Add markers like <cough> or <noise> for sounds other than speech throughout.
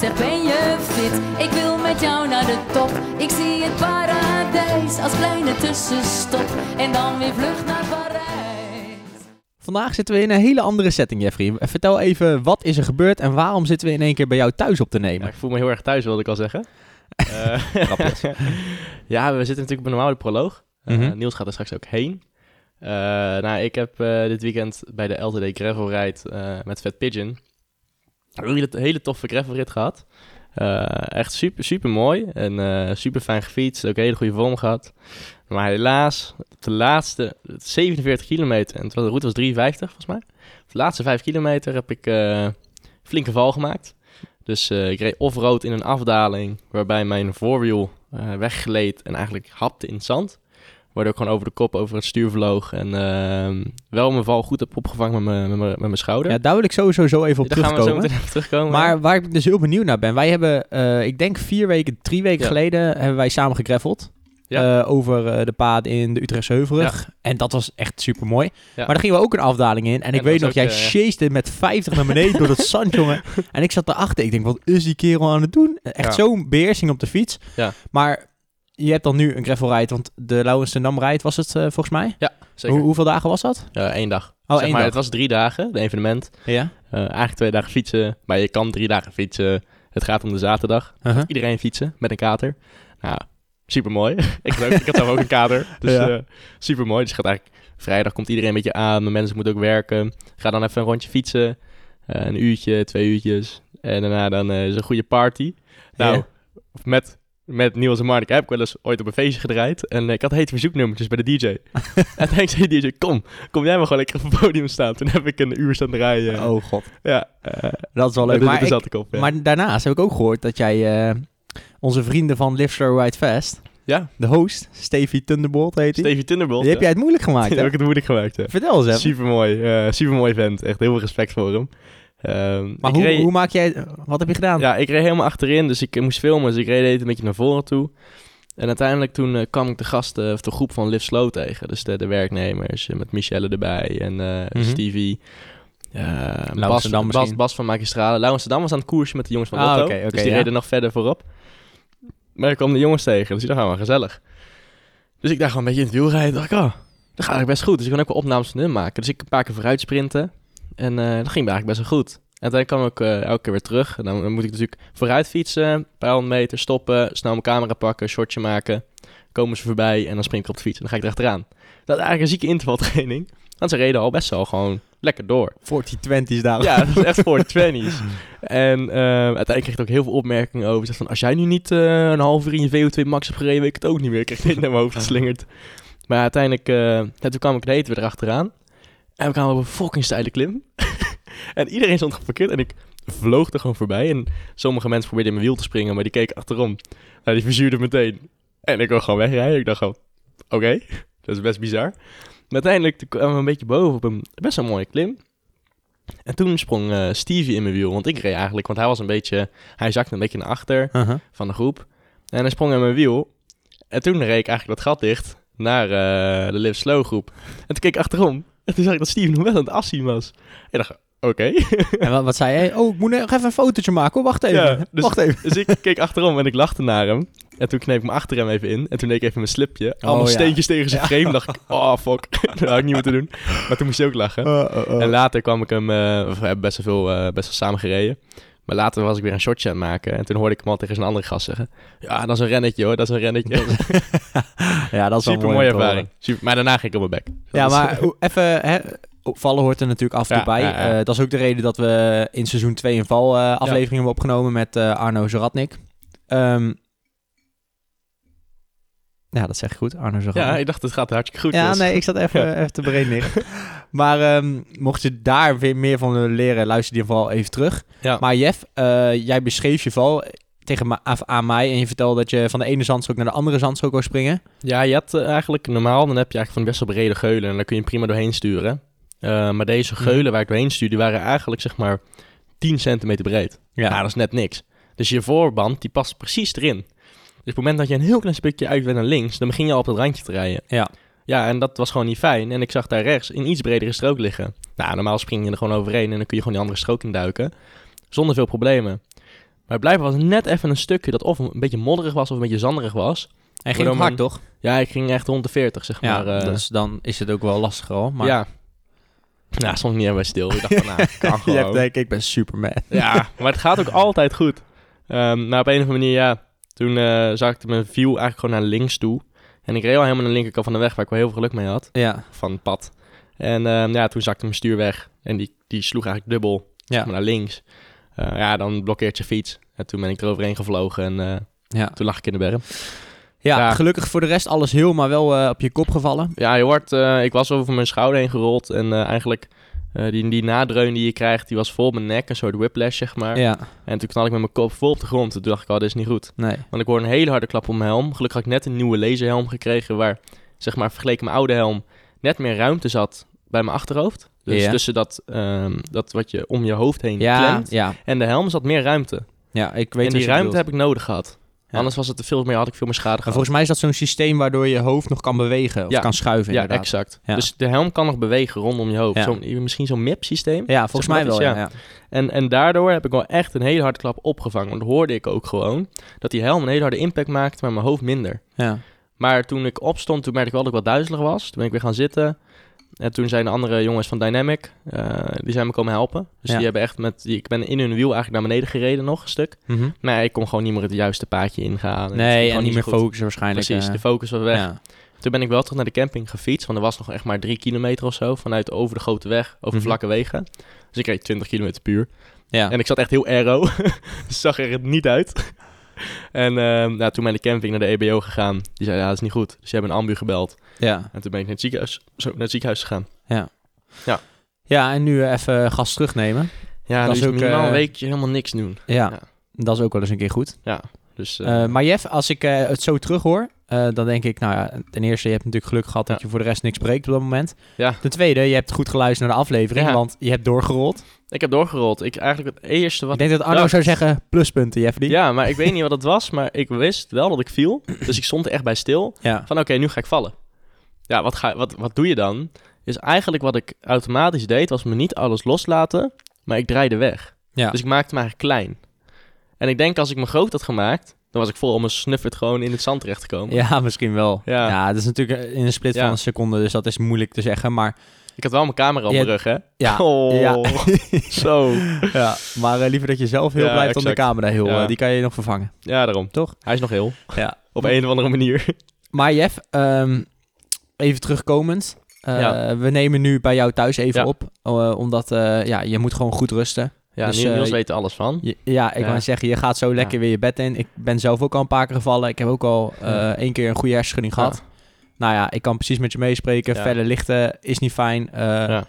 Zeg ben je fit? Ik wil met jou naar de top. Ik zie het paradijs als kleine tussenstop. En dan weer vlucht naar Parijs. Vandaag zitten we in een hele andere setting, Jeffrey. Vertel even, wat is er gebeurd en waarom zitten we in één keer bij jou thuis op te Ja, nemen? ik voel me heel erg thuis, wilde ik al zeggen. <laughs> Eh, <laughs> ja, we zitten natuurlijk op een normale proloog. Eh, Mhm. Niels gaat er straks ook heen. Eh, nou, ik heb eh, dit weekend bij de LTD Gravel Ride eh, met Fat Pigeon een hele, toffe gravelrit gehad. Eh, echt super, super mooi en eh, super fijn gefietst. Ook een hele goede vorm gehad. Maar helaas, de laatste 47 kilometer, en de route was 53 volgens mij. De laatste 5 kilometer heb ik eh, flinke val gemaakt. Dus ik reed off-road in een afdaling, waarbij mijn voorwiel weggleed en eigenlijk hapte in het zand. Waardoor ik gewoon over de kop over het stuur vloog en ehm, wel mijn val goed heb opgevangen met mijn- met mijn- met mijn schouder. Ja, daar wil ik sowieso zo even op Daar gaan we zo terugkomen. meteen even terugkomen. Maar waar ik dus heel benieuwd naar ben, wij hebben, eh, ik denk vier weken, drie weken Ja. geleden, hebben wij samen gegraffeld. Ja. eh, over eh, de paden in de Utrechtse Heuvelrug. En dat was echt super mooi. Ja. Maar daar gingen we ook een afdaling in. En ik dat weet nog, jij chaste met 50 naar beneden door het zand, jongen. <laughs> En ik zat erachter. Ik denk, wat is die kerel aan het doen? Echt zo'n beheersing op de fiets. Ja. Maar je hebt dan nu een gravel ride, want de Lauwensendam ride was het eh, volgens mij. Zeker. Hoe, hoeveel dagen was dat? Ja, één dag. Oh, zeg één maar, dag. Het was drie dagen, de evenement. Ja. Eh, eigenlijk twee dagen fietsen, maar je kan drie dagen fietsen. Het gaat om de zaterdag. Uh-huh. Iedereen fietsen met een kater. Nou, super mooi. <laughs> ik, had ook, ik had ook een kater. <laughs> Dus Ja. super mooi. Dus gaat eigenlijk vrijdag komt iedereen een beetje aan. De mensen moeten ook werken. Ga dan even een rondje fietsen. Een uurtje, twee uurtjes. En daarna dan is een goede party. Nou, Ja. met, met Niels en Mark heb ik wel eens ooit op een feestje gedraaid. En eh, ik had hete verzoeknummertjes bij de DJ. <laughs> en toen zei de DJ, kom, kom jij maar gewoon lekker op het podium staan. Toen heb ik een uur staan draaien. Oh god, Ja, eh, dat is wel leuk. Maar, ik- zat ik op. ja. maar daarnaast heb ik ook gehoord dat jij eh, onze vrienden van Live Slow Ride Fast, ja, de host, Stevie Thunderbolt heet hij. Stevie Thunderbolt. Die heb jij het moeilijk gemaakt, Die hè? heb ik het moeilijk gemaakt. Vertel eens even. Super mooi, super mooi vent. Echt heel veel respect voor hem. Ehm, Maar hoe, reed- hoe maak jij... Wat heb je gedaan? Ja, ik reed helemaal achterin, dus ik moest filmen. Dus ik reed een beetje naar voren toe. En uiteindelijk toen eh, kwam ik de gasten, of de groep van Live Slow tegen. Dus de, de werknemers, eh, met Michelle erbij en eh, Mhm. Stevie. Uh, Bas, Bas. Bas van Magistrale. Was aan het koersje met de jongens van Ah, Lotto. dus die ja. reden nog verder voorop. Maar ik kwam de jongens tegen, dus die dacht, ah, wel gezellig. Dus ik dacht gewoon een beetje in het wiel rijden. dacht ik, oh, dat gaat eigenlijk best goed. Dus ik kon ook wel opnames van hun maken. Dus ik een paar keer vooruit sprinten. En eh, dat ging eigenlijk best wel goed. En dan kwam ik eh, elke keer weer terug. En dan, dan moet ik natuurlijk vooruit fietsen, een paar honderd meter, stoppen, snel mijn camera pakken, shotje maken. Komen ze voorbij en dan spring ik op de fiets en dan ga ik erachteraan. Dat is eigenlijk een zieke intervaltraining. Want ze reden al best wel gewoon lekker door. 40-20's daar. Ja, dat is echt <laughs> voor de twenties. En eh, uiteindelijk kreeg ik ook heel veel opmerkingen over. Zeg van, als jij nu niet een half uur in je VO2 max hebt gereden, weet ik het ook niet meer. Ik kreeg dit naar mijn hoofd geslingerd. Maar uiteindelijk, toen kwam ik de weer erachteraan. En we kwamen op een fucking steile klim. <laughs> en iedereen stond geparkeerd en ik vloog er gewoon voorbij. En sommige mensen probeerden in mijn wiel te springen, maar die keken achterom. Nou, die verzuurde meteen. En ik wil gewoon wegrijden. Ik dacht gewoon, oké, <laughs> dat is best bizar. Maar uiteindelijk kwamen we een beetje boven op een best wel mooie klim. En toen sprong eh, Stevie in mijn wiel, want ik reed eigenlijk, want hij was een beetje, hij zakte een beetje naar achter Uh-huh. van de groep. En hij sprong in mijn wiel. En toen reed ik eigenlijk dat gat dicht naar eh, de Live Slow groep. En toen keek ik achterom. En toen zag ik dat Steve nog wel aan het afzien was. En ik dacht, oké. <laughs> En wat, wat zei jij? Oh, ik moet nog even een fotootje maken. hoor. Wacht even. Ja, dus- Wacht even. dus ik keek achterom en ik lachte naar hem. En toen kneep ik me achter hem even in. En toen deed ik even mijn slipje. Allemaal ja. steentjes tegen zijn frame. dacht ik, oh fuck. <laughs> dat had ik niet moeten doen. Maar toen moest hij ook lachen. Oh. En later kwam ik hem, eh, we hebben best wel veel, eh, best wel samen gereden. Maar later was ik weer een shotje aan het maken. En toen hoorde ik hem al tegen zijn andere gast zeggen. Ja, dat is een rennetje hoor, dat is een rennetje. <laughs> ja, dat is wel Super mooi mooie ervaring. Super, maar daarna ging ik op mijn bek. Ja, Dat maar even... Hè, vallen hoort er natuurlijk af en toe Ja, bij. ja, ja. Eh, dat is ook de reden dat we in seizoen 2 een val aflevering hebben opgenomen met eh, Arno Zoratnik. Ehm, ja, dat zeg ik goed. Arno Zoratnik. ja, ik dacht het gaat hartstikke goed. Ja, Niels. nee, ik zat even, <laughs> even te breed neer. <laughs> Maar ehm, mocht je daar weer meer van leren, luister die vooral even terug. Ja. Maar Jeff, eh, jij beschreef je val. tegen aan mij en je vertelde dat je van de ene zandstrook naar de andere zandstrook wou springen. Ja, je hebt eh, eigenlijk normaal, dan heb je eigenlijk van best wel brede geulen en daar kun je prima doorheen sturen. Eh, maar deze geulen waar ik doorheen stuur, die waren eigenlijk zeg maar 10 centimeter breed. Ja. dat is net niks. Dus je voorband, die past precies erin. Dus op het moment dat je een heel klein stukje uit bent naar links, dan begin je al op het randje te rijden. Ja. Ja, en dat was gewoon niet fijn. En ik zag daar rechts een iets bredere strook liggen. Nou, normaal spring je er gewoon overheen en dan kun je gewoon die andere strook induiken. Zonder veel problemen. Maar blijkbaar was net even een stukje dat of een beetje modderig was of een beetje zanderig was. Hij ging hard, toch? Ja, ik ging echt rond de 40, zeg Ja, maar. eh, dus dan is het ook wel lastiger al. Maar Ja. Nou, stond ik niet even stil. Ik dacht van, nou, <laughs> kan je gewoon. hebt denk ik, ik ben Superman. Ja, maar het gaat ook <laughs> altijd goed. Ehm, maar op een of andere manier, ja, toen eh zakte mijn view eigenlijk gewoon naar links toe. En ik reed al helemaal naar de linkerkant van de weg, waar ik wel heel veel geluk mee had, Ja, van het pad. En ehm, ja, toen zakte mijn stuur weg en die, die sloeg eigenlijk dubbel ja, naar links. Eh, ja, dan blokkeert je fiets. En toen ben ik eroverheen gevlogen en eh, ja. toen lag ik in de berm. ja, Ja. gelukkig voor de rest alles heel, maar wel eh, op je kop gevallen. Ja, je wordt, ik was over mijn schouder heen gerold en eigenlijk eh, die, die nadreun die je krijgt, die was vol op mijn nek, een soort whiplash zeg maar. Ja, En toen knal ik met mijn kop vol op de grond. Toen dacht ik, oh, dit is niet goed. nee. Want ik hoorde een hele harde klap op mijn helm. Gelukkig had ik net een nieuwe laserhelm gekregen waar, zeg maar, vergeleken mijn oude helm, net meer ruimte zat bij mijn achterhoofd. Dus Ja. tussen dat, ehm, dat wat je om je hoofd heen Ja, klemt ja, en de helm zat meer ruimte. ja, ik weet en die ruimte heb ik nodig gehad. Ja. Anders was het veel meer, had ik veel meer schade gehad. volgens mij is dat zo'n systeem waardoor je hoofd nog kan bewegen of Ja. kan schuiven ja, inderdaad. exact. Ja. Dus de helm kan nog bewegen rondom je hoofd. Ja. Zo'n- misschien zo'n MIP-systeem. Ja, volgens mij wel, ja. En, en daardoor heb ik wel echt een hele harde klap opgevangen. Want hoorde ik ook gewoon dat die helm een hele harde impact maakte, maar mijn hoofd minder. ja. Maar toen ik opstond, toen merkte ik wel dat ik wat duizelig was. Toen ben ik weer gaan zitten. En toen zijn de andere jongens van Dynamic, eh, die zijn me komen helpen. Dus Ja. die hebben echt met, die, ik ben in hun wiel eigenlijk naar beneden gereden nog een stuk. Mhm. Maar ik kon gewoon niet meer het juiste paadje ingaan. En Nee, en niet meer goed. focussen waarschijnlijk. Precies, eh, de focus was weg. ja. Toen ben ik wel terug naar de camping gefietst, want er was nog echt maar drie kilometer of zo vanuit over de grote weg, over Mhm. vlakke wegen. Dus ik reed 20 kilometer puur. Ja. En ik zat echt heel aero, <laughs> dus zag er niet uit. <laughs> en ehm, nou, toen ben ik de camping naar de EBO gegaan. Die zei, ja, dat is niet goed. Dus die hebben een ambu gebeld. ja. En toen ben ik naar het ziekenhuis, zo, naar het ziekenhuis gegaan. Ja, en nu eh, even gas terugnemen. Ja, Dat is ook, minimaal eh, een weekje helemaal niks doen. Ja, Ja. dat is ook wel eens een keer goed. Dus eh, maar Jeff, als ik het zo terug hoor, eh, dan denk ik, nou ja, ten eerste, je hebt natuurlijk geluk gehad dat je voor de rest niks breekt op dat moment. Ja. Ten tweede, je hebt goed geluisterd naar de aflevering, Ja. want je hebt doorgerold. ik heb doorgerold. Ik eigenlijk het eerste wat ik denk dat Arno zou zeggen, pluspunten, Jeff. Die. Ja, maar ik weet niet wat het was, maar ik wist wel dat ik viel. Dus ik stond er echt bij stil. <clears throat> Ja. Van oké, nu ga ik vallen. Ja, wat, ga, wat, wat doe je dan? Is eigenlijk wat ik automatisch deed, was me niet alles loslaten, maar ik draaide weg. Ja. Dus ik maakte me eigenlijk klein. En ik denk als ik me groot had gemaakt, dan was ik vol om een snuffert gewoon in het zand terecht gekomen. Ja, misschien wel. Ja. Ja. dat is natuurlijk in een split Ja. van een seconde, dus dat is moeilijk te zeggen. Maar Ik had wel mijn camera op Ja. mijn rug, hè? ja, <laughs> Oh, ja. <laughs> <laughs> zo. ja. maar eh, liever dat je zelf heel Ja, blijft dan de exact. camera heel. Ja. eh, die kan je nog vervangen. Ja, daarom. Toch? Hij is nog heel. Ja. Op een of andere manier. Maar Jeff, ehm, even terugkomend. Eh. We nemen nu bij jou thuis even op, omdat ja, je moet gewoon goed rusten. Ja, Dus, Niels weet er alles van. Je- ja, ik wou zeggen, je gaat zo lekker weer je bed in. Ik ben zelf ook al een paar keer gevallen. Ik heb ook al eh, één keer een goede hersenschudding gehad. Nou ja, ik kan precies met je meespreken. Felle lichten is niet fijn. Eh, Ja.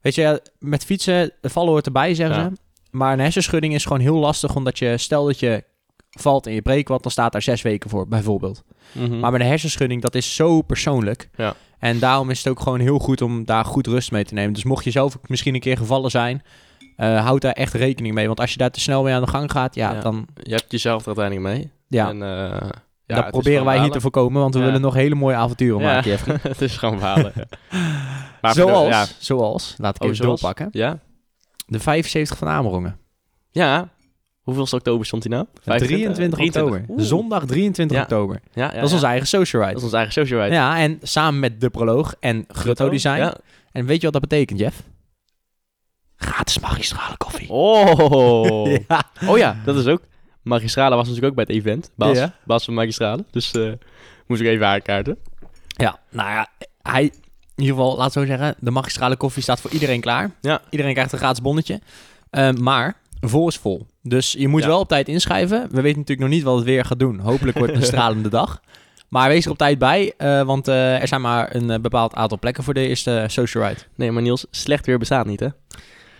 Weet je, met fietsen, vallen hoort erbij, zeggen ze. Maar een hersenschudding is gewoon heel lastig, omdat je, stel dat je valt en je breekt wat, dan staat daar zes weken voor, bijvoorbeeld. Mhm. Maar met een hersenschudding, dat is zo persoonlijk. Ja. En daarom is het ook gewoon heel goed om daar goed rust mee te nemen. Dus mocht je zelf misschien een keer gevallen zijn, eh, houd daar echt rekening mee. Want als je daar te snel mee aan de gang gaat, ja, Ja. dan... Je hebt jezelf er uiteindelijk mee. Ja, En, eh, ja, dat is proberen wij hier te voorkomen, want we willen nog hele mooie avonturen maken. Jeffrey. <laughs> het is gewoon balen. <laughs> Maar de- Zoals, zoals, laat ik Oh, even zoals? doorpakken, Ja? de 75 van Amerongen. Ja. Hoeveelste oktober stond hij nou? 23 oktober. Oeh. Zondag 23 Ja. oktober. Ja, ja, dat is onze eigen social Dat ride. is onze eigen social ride. Ja, en samen met De Proloog en Grutto Design. En weet je wat dat betekent, Jeff? Gratis magistrale koffie. Oh. <laughs> Ja. oh ja, dat is ook. Magistrale was natuurlijk ook bij het event. Bas, Ja. Bas van Magistrale. Dus eh, moest ik even aankaarten. ja, nou ja, hij, in ieder geval, laat zo zeggen, de magistrale koffie staat voor iedereen klaar. Ja. Iedereen krijgt een gratis bonnetje. Eh, maar vol is vol. Dus je moet Ja. wel op tijd inschrijven. We weten natuurlijk nog niet wat het weer gaat doen. Hopelijk wordt het een <laughs> stralende dag. Maar wees er op tijd bij, eh, want eh, er zijn maar een bepaald aantal plekken voor de eerste social ride. Nee, maar Niels, slecht weer bestaat niet, hè?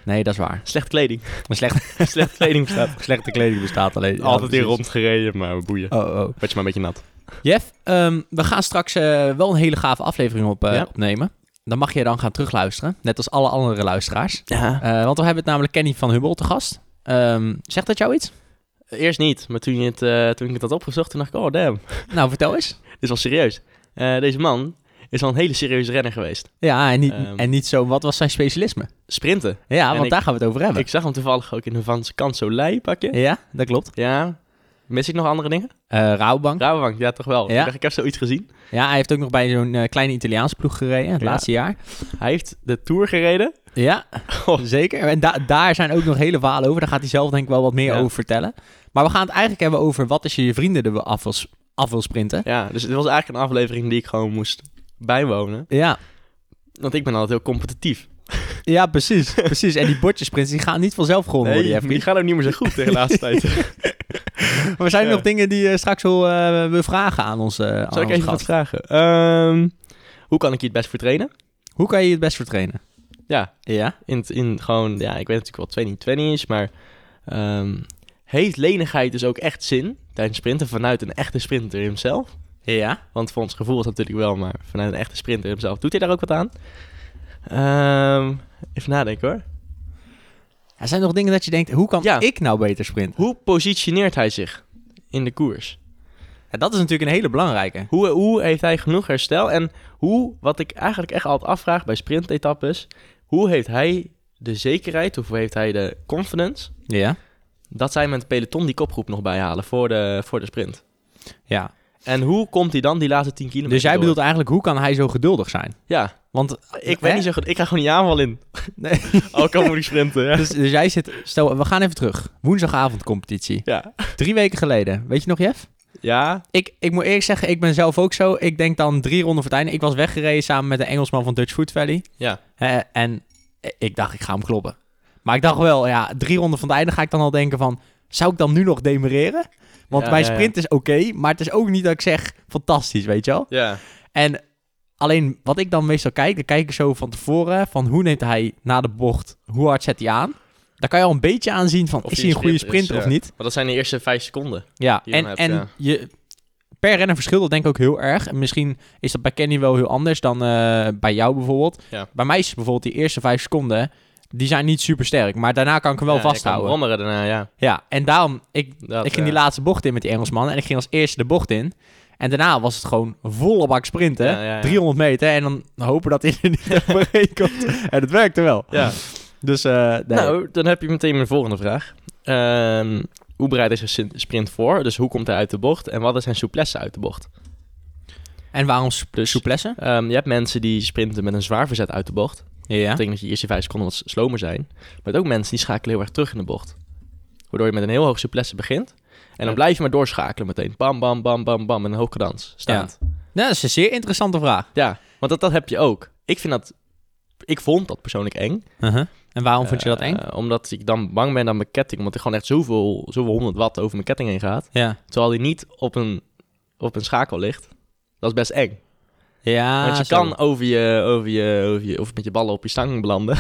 Nee, dat is waar. Slechte kleding. Maar slecht, <laughs> Slechte kleding bestaat. slechte kleding bestaat alleen. Altijd in precies. rondgereden, maar boeien. Oh, oh. Werd je maar een beetje nat. Jeff, ehm, we gaan straks eh, wel een hele gave aflevering op, eh, Ja. opnemen. Dan mag je dan gaan terugluisteren. Net als alle andere luisteraars. Ja. Eh, want we hebben het namelijk Kenny van Hubbel te gast. Ehm, zegt dat jou iets? Eerst niet, maar toen, je het, toen ik het had opgezocht, toen dacht ik, oh damn, Nou, vertel eens. <laughs> dit is wel serieus. Deze man is al een hele serieuze renner geweest. Ja, en niet, Ehm. en niet zo, wat was zijn specialisme? Sprinten. Ja, En want ik- daar gaan we het over hebben. Ik zag hem toevallig ook in een Van Canso Lei pakje. Ja, dat klopt. Ja. Mis ik nog andere dingen? Eh Rabobank. Rabobank, ja toch wel. Ja. Ik dacht, ik heb zoiets gezien. Ja, hij heeft ook nog bij zo'n eh, kleine Italiaanse ploeg gereden, het Ja. laatste jaar. Hij heeft de Tour gereden. Ja, <laughs> Oh. zeker. En da- daar zijn ook nog hele verhalen over. Daar gaat hij zelf denk ik wel wat meer Ja. over vertellen. Maar we gaan het eigenlijk hebben over wat als je je vrienden er af wil, af wil sprinten. Ja, dus het was eigenlijk een aflevering die ik gewoon moest bijwonen. Ja, Want ik ben altijd heel competitief. <laughs> ja precies, precies. En die bordjesprints die gaan niet vanzelf gewonnen worden, Nee, Jeffrey. die gaan ook niet meer zo goed tegen de <laughs> laatste tijd. <laughs> Maar zijn er Ja. nog dingen die je straks wil, eh, wil vragen aan ons, eh, aan Zal ik ons even wat vragen? Ehm, hoe kan ik je het best voor trainen? Hoe kan je je het best vertrainen? Ja, Ja? in, in gewoon, ja, ik weet natuurlijk wat 2020 is, maar ehm, heeft lenigheid dus ook echt zin tijdens sprinten vanuit een echte sprinter hemzelf? Ja. Want voor ons gevoel is dat natuurlijk wel, maar vanuit een echte sprinter hemzelf doet hij daar ook wat aan? Ehm, even nadenken hoor. Er zijn nog dingen dat je denkt, hoe kan Ja. ik nou beter sprinten? Hoe positioneert hij zich in de koers? Ja, dat is natuurlijk een hele belangrijke. Hoe, hoe heeft hij genoeg herstel? En hoe, wat ik eigenlijk echt altijd afvraag bij sprintetappes, hoe heeft hij de zekerheid, of hoe heeft hij de confidence, Ja. dat zij met het peloton die kopgroep nog bijhalen voor de, voor de sprint? Ja. En hoe komt hij dan die laatste 10 kilometer Dus jij door? bedoelt eigenlijk, hoe kan hij zo geduldig zijn? Ja, Want ik hè? weet niet zo goed. Ik ga gewoon die aanval in. <laughs> Nee. Ook al moet ik sprinten. Ja. Dus, dus jij zit, stel, we gaan even terug. Woensdagavond competitie. Ja. Drie weken geleden. Weet je nog, Jeff? ja. Ik, ik moet eerlijk zeggen, ik ben zelf ook zo. Ik denk dan drie ronden voor het einde. Ik was weggereden samen met de Engelsman van Dutch Food Valley. Ja. Hè, en ik dacht, ik ga hem kloppen. Maar ik dacht wel, ja, drie ronden van het einde ga ik dan al denken van... Zou ik dan nu nog demereren? Want Ja, mijn sprint is oké, maar het is ook niet dat ik zeg fantastisch, weet je wel? Ja. En alleen wat ik dan meestal kijk, dan kijk ik zo van tevoren van hoe neemt hij na de bocht, hoe hard zet hij aan. Daar kan je al een beetje aanzien van, Of is hij een goede sprinter is, of ja. niet? Maar dat zijn de eerste vijf seconden. Ja, en, hebt, en ja. je, per renner verschilt dat denk ik ook heel erg. En misschien is dat bij Kenny wel heel anders dan eh, bij jou bijvoorbeeld. Ja. Bij mij is het bijvoorbeeld die eerste vijf seconden, die zijn niet super sterk. Maar daarna kan ik hem wel Ja, vasthouden. brommeren daarna, ja. Ja, en daarom, ik, Dat, ik ging die laatste bocht in met die Engelsman. En ik ging als eerste de bocht in. En daarna was het gewoon volle bak sprinten. Ja, ja, ja. 300 meter. En dan hopen dat hij er niet <laughs> overheen komt. En het werkte wel. Ja. Dus, eh nee. Nou, dan heb je meteen mijn volgende vraag. Ehm, hoe bereidt hij zijn sprint voor? Dus hoe komt hij uit de bocht? En wat is zijn souplesse uit de bocht? en waarom Dus- souplesse? Ehm, je hebt mensen die sprinten met een zwaar verzet uit de bocht. Ja. Dat betekent dat je eerste vijf seconden wat slomer zijn. Maar je hebt ook mensen die schakelen heel erg terug in de bocht. Waardoor je met een heel hoog souplesse begint. En dan Ja. blijf je maar doorschakelen meteen. Bam, bam, bam, bam, bam. Met een hoog cadans staand. Nou, dat is een zeer interessante vraag. Ja, want dat, dat heb je ook. Ik vind dat... Ik vond dat persoonlijk eng. Uh-huh. En waarom vond je dat eng? Eh, omdat ik dan bang ben aan mijn ketting. Omdat er gewoon echt zoveel, zoveel honderd watt over mijn ketting heen gaat. Ja. Terwijl die niet op een, op een schakel ligt. Dat is best eng. Ja, Want je kan over je, over je, over je, of met je ballen op je stang belanden.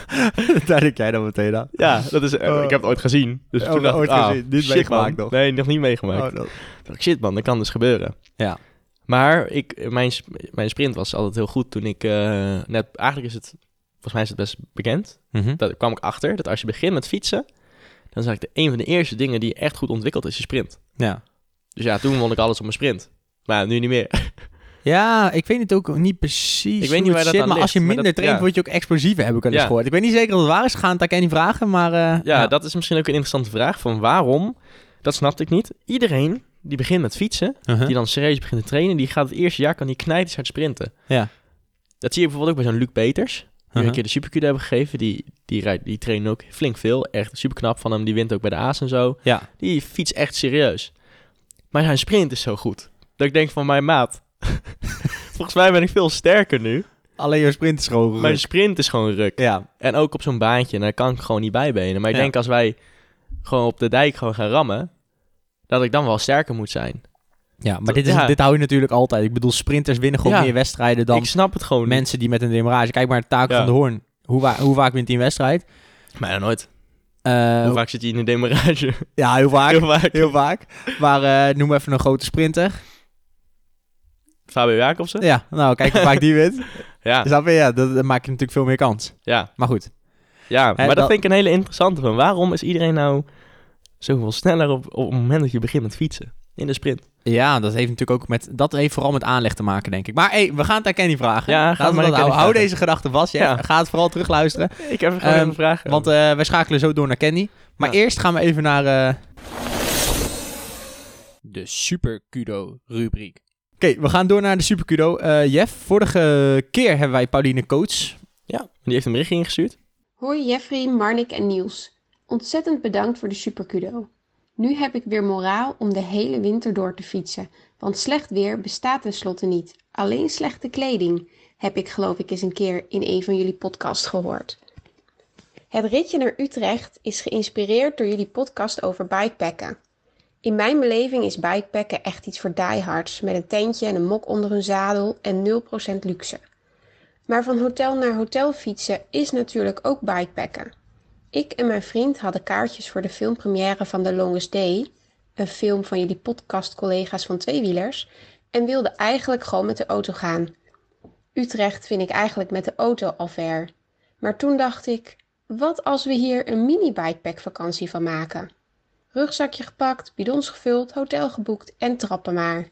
<laughs> Daar denk jij dan meteen aan. ja, dat is, eh, Oh. ik heb het ooit gezien. Dus Oh, toen dacht ooit ik, ah, gezien, niet shit, meegemaakt nog. Nee, nog niet meegemaakt. Oh, dacht ik, shit man, dat kan dus gebeuren. Ja. Maar ik, mijn, mijn sprint was altijd heel goed toen ik eh, net... Eigenlijk is het, volgens mij is het best bekend. Mhm. Daar kwam ik achter dat als je begint met fietsen... dan is eigenlijk de, een van de eerste dingen die je echt goed ontwikkelt is je sprint. Ja. Dus ja, toen won ik alles op mijn sprint. Maar nu niet meer. <laughs> Ja, ik weet het ook niet precies Ik weet niet waar dat zit, aan maar als je minder dat- traint, ja. word je ook explosiever, heb ik al eens gehoord. Ik weet niet zeker of het waar is, gaan het aan niet vragen, maar... eh, Ja, dat is misschien ook een interessante vraag. Van waarom, dat snapte ik niet. Iedereen die begint met fietsen, Uh-huh. die dan serieus begint te trainen... die gaat het eerste jaar kan die knijters hard sprinten. Ja. Dat zie je bijvoorbeeld ook bij zo'n Luc Peters... die we Uh-huh. een keer de Supercude hebben gegeven. Die, die, rijdt, die trainen ook flink veel. Echt super knap van hem. Die wint ook bij de A's en zo. Ja. Die fietst echt serieus. Maar zijn sprint is zo goed. Dat ik denk van mijn maat... <laughs> Volgens mij ben ik veel sterker nu. Alleen je sprint is gewoon Mijn ruk. sprint is gewoon ruk. Ja. En ook op zo'n baantje, daar kan ik gewoon niet bijbenen. Maar ik Ja. denk als wij gewoon op de dijk gewoon gaan rammen, dat ik dan wel sterker moet zijn. Ja, maar dit, is, Ja. dit hou je natuurlijk altijd. Ik bedoel, sprinters winnen gewoon Ja. meer wedstrijden dan ik snap het gewoon mensen die met een demarage... Kijk maar, Taco Ja. van de Hoorn. Hoe, hoe vaak wint hij een wedstrijd? Bijna nooit. Eh, Hoe vaak zit je in een demarage? Ja, heel vaak. <laughs> Heel vaak. Heel vaak. Maar eh, noem even een grote sprinter. Fabio Jacobsen? Ja, nou, kijk hoe vaak die wint. <laughs> Ja, Snap je? Ja, dan, dan maak je natuurlijk veel meer kans. ja. Maar goed. ja. maar dat, dat- vind ik een hele interessante van. Waarom is iedereen nou zoveel sneller op, op het moment dat je begint met fietsen? In de sprint. Ja, dat heeft natuurlijk ook met... Dat heeft vooral met aanleg te maken, denk ik. Maar hey, we gaan het aan Kenny vragen. Ja, ga maar dat. Hou deze gedachte vast. Ja. Ja. Ga het vooral terugluisteren. <laughs> Ik heb gewoon Ehm, even een vraag. Want eh, wij schakelen zo door naar Kenny. Maar Ja. eerst gaan we even naar... eh, De Super Kudo rubriek. Oké, we gaan door naar de Super Kudo. Eh, Jeff, vorige keer hebben wij Pauline Coates. ja, die heeft een berichtje ingestuurd. Hoi Jeffrey, Marnik en Niels. Ontzettend bedankt voor de superkudo. Nu heb ik weer moraal om de hele winter door te fietsen, want slecht weer bestaat tenslotte niet. Alleen slechte kleding, heb ik geloof ik eens een keer in een van jullie podcasts gehoord. Het ritje naar Utrecht is geïnspireerd door jullie podcast over bikepacken. In mijn beleving is bikepacken echt iets voor diehards met een tentje en een mok onder hun zadel en 0% luxe. Maar van hotel naar hotel fietsen is natuurlijk ook bikepacken. Ik en mijn vriend hadden kaartjes voor de filmpremière van The Longest Day, een film van jullie podcastcollega's van Tweewielers, en wilden eigenlijk gewoon met de auto gaan. Utrecht vind ik eigenlijk met de auto al ver. Maar toen dacht ik, wat als we hier een mini-bikepack vakantie van maken? Rugzakje gepakt, bidons gevuld, hotel geboekt en trappen maar.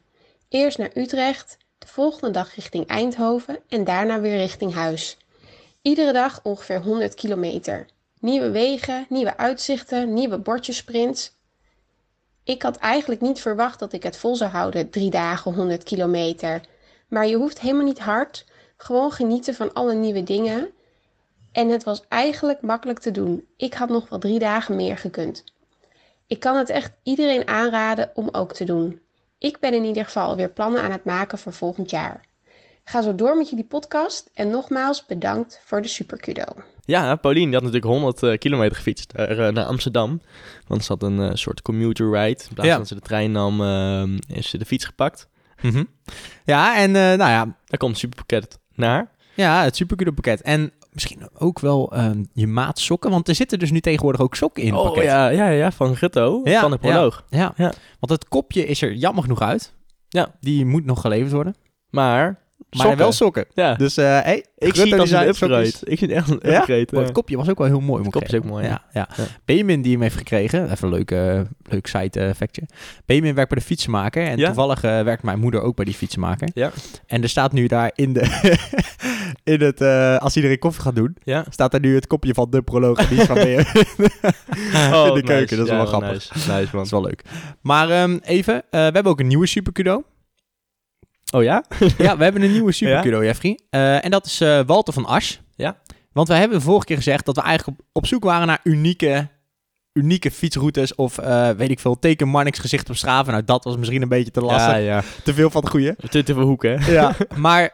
Eerst naar Utrecht, de volgende dag richting Eindhoven en daarna weer richting huis. Iedere dag ongeveer 100 kilometer. Nieuwe wegen, nieuwe uitzichten, nieuwe bordjesprints. Ik had eigenlijk niet verwacht dat ik het vol zou houden, drie dagen 100 kilometer. Maar je hoeft helemaal niet hard, gewoon genieten van alle nieuwe dingen. En het was eigenlijk makkelijk te doen. Ik had nog wel drie dagen meer gekund. Ik kan het echt iedereen aanraden om ook te doen. Ik ben in ieder geval alweer plannen aan het maken voor volgend jaar. Ga zo door met jullie podcast en nogmaals bedankt voor de superkudo. Ja, Paulien die had natuurlijk 100 eh, kilometer gefietst eh, naar Amsterdam. Want ze had een eh, soort commuter ride. In plaats Ja. van dat ze de trein nam, is ze de fiets gepakt. Mhm. Ja, en eh, nou ja, Daar komt het superpakket naar. ja, het Super Kudo pakket. En misschien ook wel ehm, je maat sokken. Want er zitten dus nu tegenwoordig ook sokken in het oh pakket. ja, ja, ja, van Gutto, Ja, van de proloog. Ja. Ja. want het kopje is er jammer genoeg uit. Ja. Die moet nog geleverd worden. Maar, Maar sokken. wel sokken. Ja, Dus eh hey, ik zie het Design een upgrade. Ik vind het echt een upgrade. Oh, ja. het kopje was ook wel heel mooi. ik kopje is ook mooi, Ja, ja. Ja. Benjamin die hem heeft gekregen. Even een leuk, eh, leuk side eh, factje. Benjamin werkt bij de fietsenmaker. En toevallig eh, werkt mijn moeder ook bij die fietsenmaker. Ja. En er staat nu daar in de... <laughs> in het... eh, als iedereen koffie gaat doen... Staat daar nu het kopje van de proloog. En die is van Benjamin. Oh, <laughs> <laughs> in de keuken. Dat is wel grappig. Nice, nice Dat is wel leuk. Maar ehm, even, eh, we hebben ook een nieuwe Supercudo. Oh ja? <laughs> ja, we hebben een nieuwe Supercudo, Jeffrey. Eh, en dat is eh, Walter van Asch. Ja. Want wij hebben de vorige keer gezegd dat we eigenlijk op, op zoek waren naar unieke, unieke fietsroutes. Of eh, weet ik veel, teken Marnix gezicht op Strava. Nou, dat was misschien een beetje te lastig. Ja, ja. Te veel van het goede. Te te veel hoeken? Ja. <laughs> maar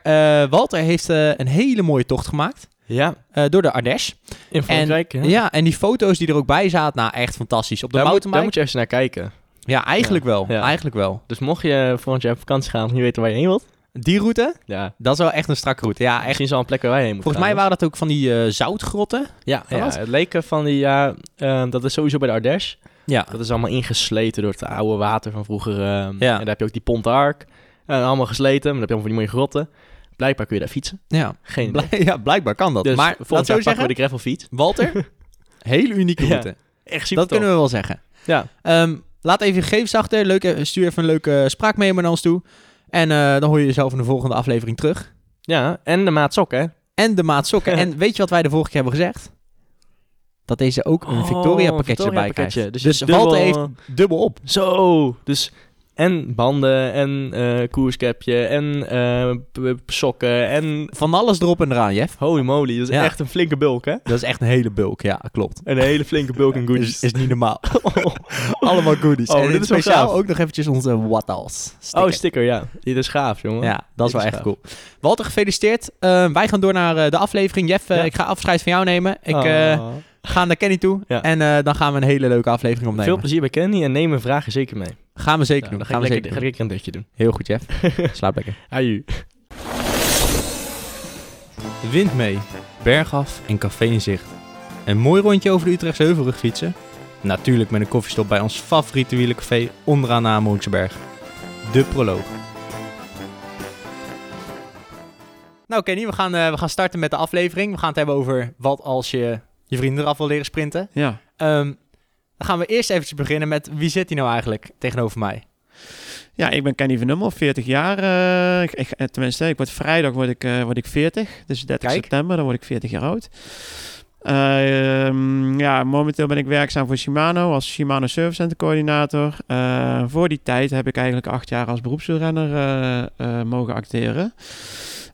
Walter heeft een hele mooie tocht gemaakt. Ja, door de Ardèche. in Frankrijk. Ja. ja. en die foto's die er ook bij zaten, nou echt fantastisch. Op de Daar, moet, daar moet je even naar kijken. Ja, eigenlijk Ja. wel. Ja. Eigenlijk wel. Dus mocht je volgend jaar op vakantie gaan niet weten waar je heen wilt, Die route, ja, dat is wel echt een strakke route. Ja, echt. misschien is al een plek waar wij heen moeten Volgens mij gaan. waren dat ook van die eh, zoutgrotten. Ja, ja wat? het leken van die, ja, eh, dat is sowieso bij de Ardèche. Ja. Dat is allemaal ingesleten door het oude water van vroeger. eh, Ja. En daar heb je ook die Pont d'Arc. En allemaal gesleten, maar dan heb je allemaal van die mooie grotten. Blijkbaar kun je daar fietsen. Ja, Geen <laughs> ja blijkbaar kan dat. Dus maar zo jaar pakken we de gravelfiets. Walter, <laughs> hele unieke Ja, route. Echt super dat kunnen we wel zeggen. Ja. Ehm, laat even je gegevens achter. Leuke, stuur even een leuke spraakmemo naar ons toe. En eh, dan hoor je jezelf in de volgende aflevering terug. Ja, en de maat sok, hè? En de maat sokken. <laughs> en weet je wat wij de vorige keer hebben gezegd? Dat deze ook een Oh, Victoria pakketje Victoria erbij krijgt. pakketje. Dus Dus, dubbel- Walter heeft dubbel op. Zo, dus en banden en eh koerskapje en eh, sokken en Van alles erop en eraan, Jeff. holy moly, dat is Ja. echt een flinke bulk, hè? Dat is echt een hele bulk. Ja, klopt. Een hele flinke bulk en <laughs> goodies. Is, is niet normaal. <laughs> Allemaal goodies. Oh, en dit is speciaal ook nog eventjes onze what else Oh, sticker, ja. Dit is gaaf, jongen. Ja, dat is Dit wel is echt gaaf. cool. Walter, gefeliciteerd. Eh, wij gaan door naar de aflevering. Jeff, Ja. ik ga afscheid van jou nemen. Ik eh, ga naar Kenny toe. Ja. En dan gaan we een hele leuke aflevering opnemen. Veel plezier bij Kenny en neem mijn vragen zeker mee. Gaan we zeker Ja, doen. dan Gaan ga we zeker ga ik een dutje doen. <laughs> Heel goed, Jeff. <laughs> Slaap lekker. Aju. Wind mee. Bergaf en café in zicht. Een mooi rondje over de Utrechtse Heuvelrug fietsen? Natuurlijk met een koffiestop bij ons favoriete wielencafé onderaan de Amerhoekseberg. De proloog. Nou Kenny, we gaan, eh, we gaan starten met de aflevering. We gaan het hebben over wat als je je vrienden eraf wil leren sprinten. Ja. Ehm, dan gaan we eerst eventjes beginnen met wie zit hij nou eigenlijk tegenover mij? ja, ik ben Kenny van Nummel, 40 jaar. eh, ik, ik- eh, tenminste, ik word vrijdag word ik, eh, word ik 40. Dus 30 Kijk. september, dan word ik 40 jaar oud. Eh, ehm, ja, momenteel ben ik werkzaam voor Shimano als Shimano Service Center coördinator. Voor die tijd heb ik eigenlijk acht jaar als beroepswielrenner eh, mogen acteren.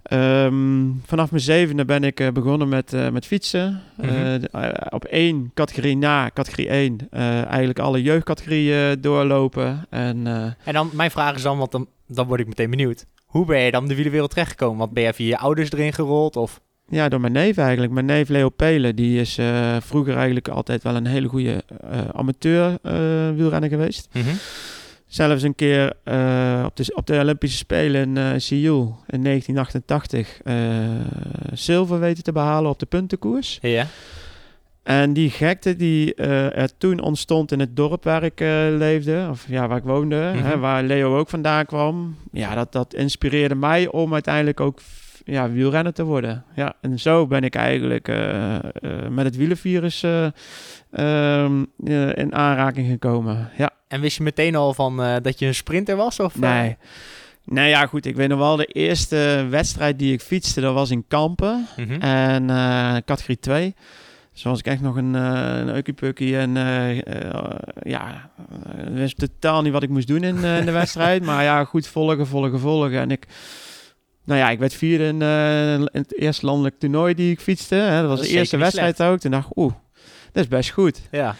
Ehm, vanaf mijn zevende ben ik eh, begonnen met, eh, met fietsen. Mhm. eh, op één categorie na, categorie 1, eh, eigenlijk alle jeugdcategorieën doorlopen. En En dan, mijn vraag is dan, want dan, dan word ik meteen benieuwd. Hoe ben je dan de wielerwereld terechtgekomen? Want ben je via je ouders erin gerold? Of... Ja, door mijn neef eigenlijk. Mijn neef Leo Pelen, die is vroeger eigenlijk altijd wel een hele goede amateur wielrenner geweest. Zelfs een keer eh, op, de, op de Olympische Spelen in eh Seoul in 1988 eh, zilver weten te behalen op de puntenkoers. Ja. En die gekte die er toen ontstond in het dorp waar ik leefde, of ja, waar ik woonde, Mhm. hè, waar Leo ook vandaan kwam, ja, dat, dat inspireerde mij om uiteindelijk ook ja, wielrenner te worden. Ja, en zo ben ik eigenlijk eh, eh, met het wielenvirus eh, ehm, eh, in aanraking gekomen. Ja, En wist je meteen al van dat je een sprinter was? Of, nee. Nou ja, goed, ik weet nog wel, de eerste wedstrijd die ik fietste, dat was in Kampen. Mhm. En categorie 2. Dus was ik echt nog een, uh, een. En eh, ja, uh, wist totaal niet wat ik moest doen in, in de <laughs> wedstrijd. Maar ja, goed volgen, volgen, volgen. En ik... Nou ja, ik werd vierde in, eh, in het eerste landelijk toernooi die ik fietste. Hè. Dat was Dat de eerste wedstrijd ook. Toen dacht ik, oeh, dat is best goed. Ja.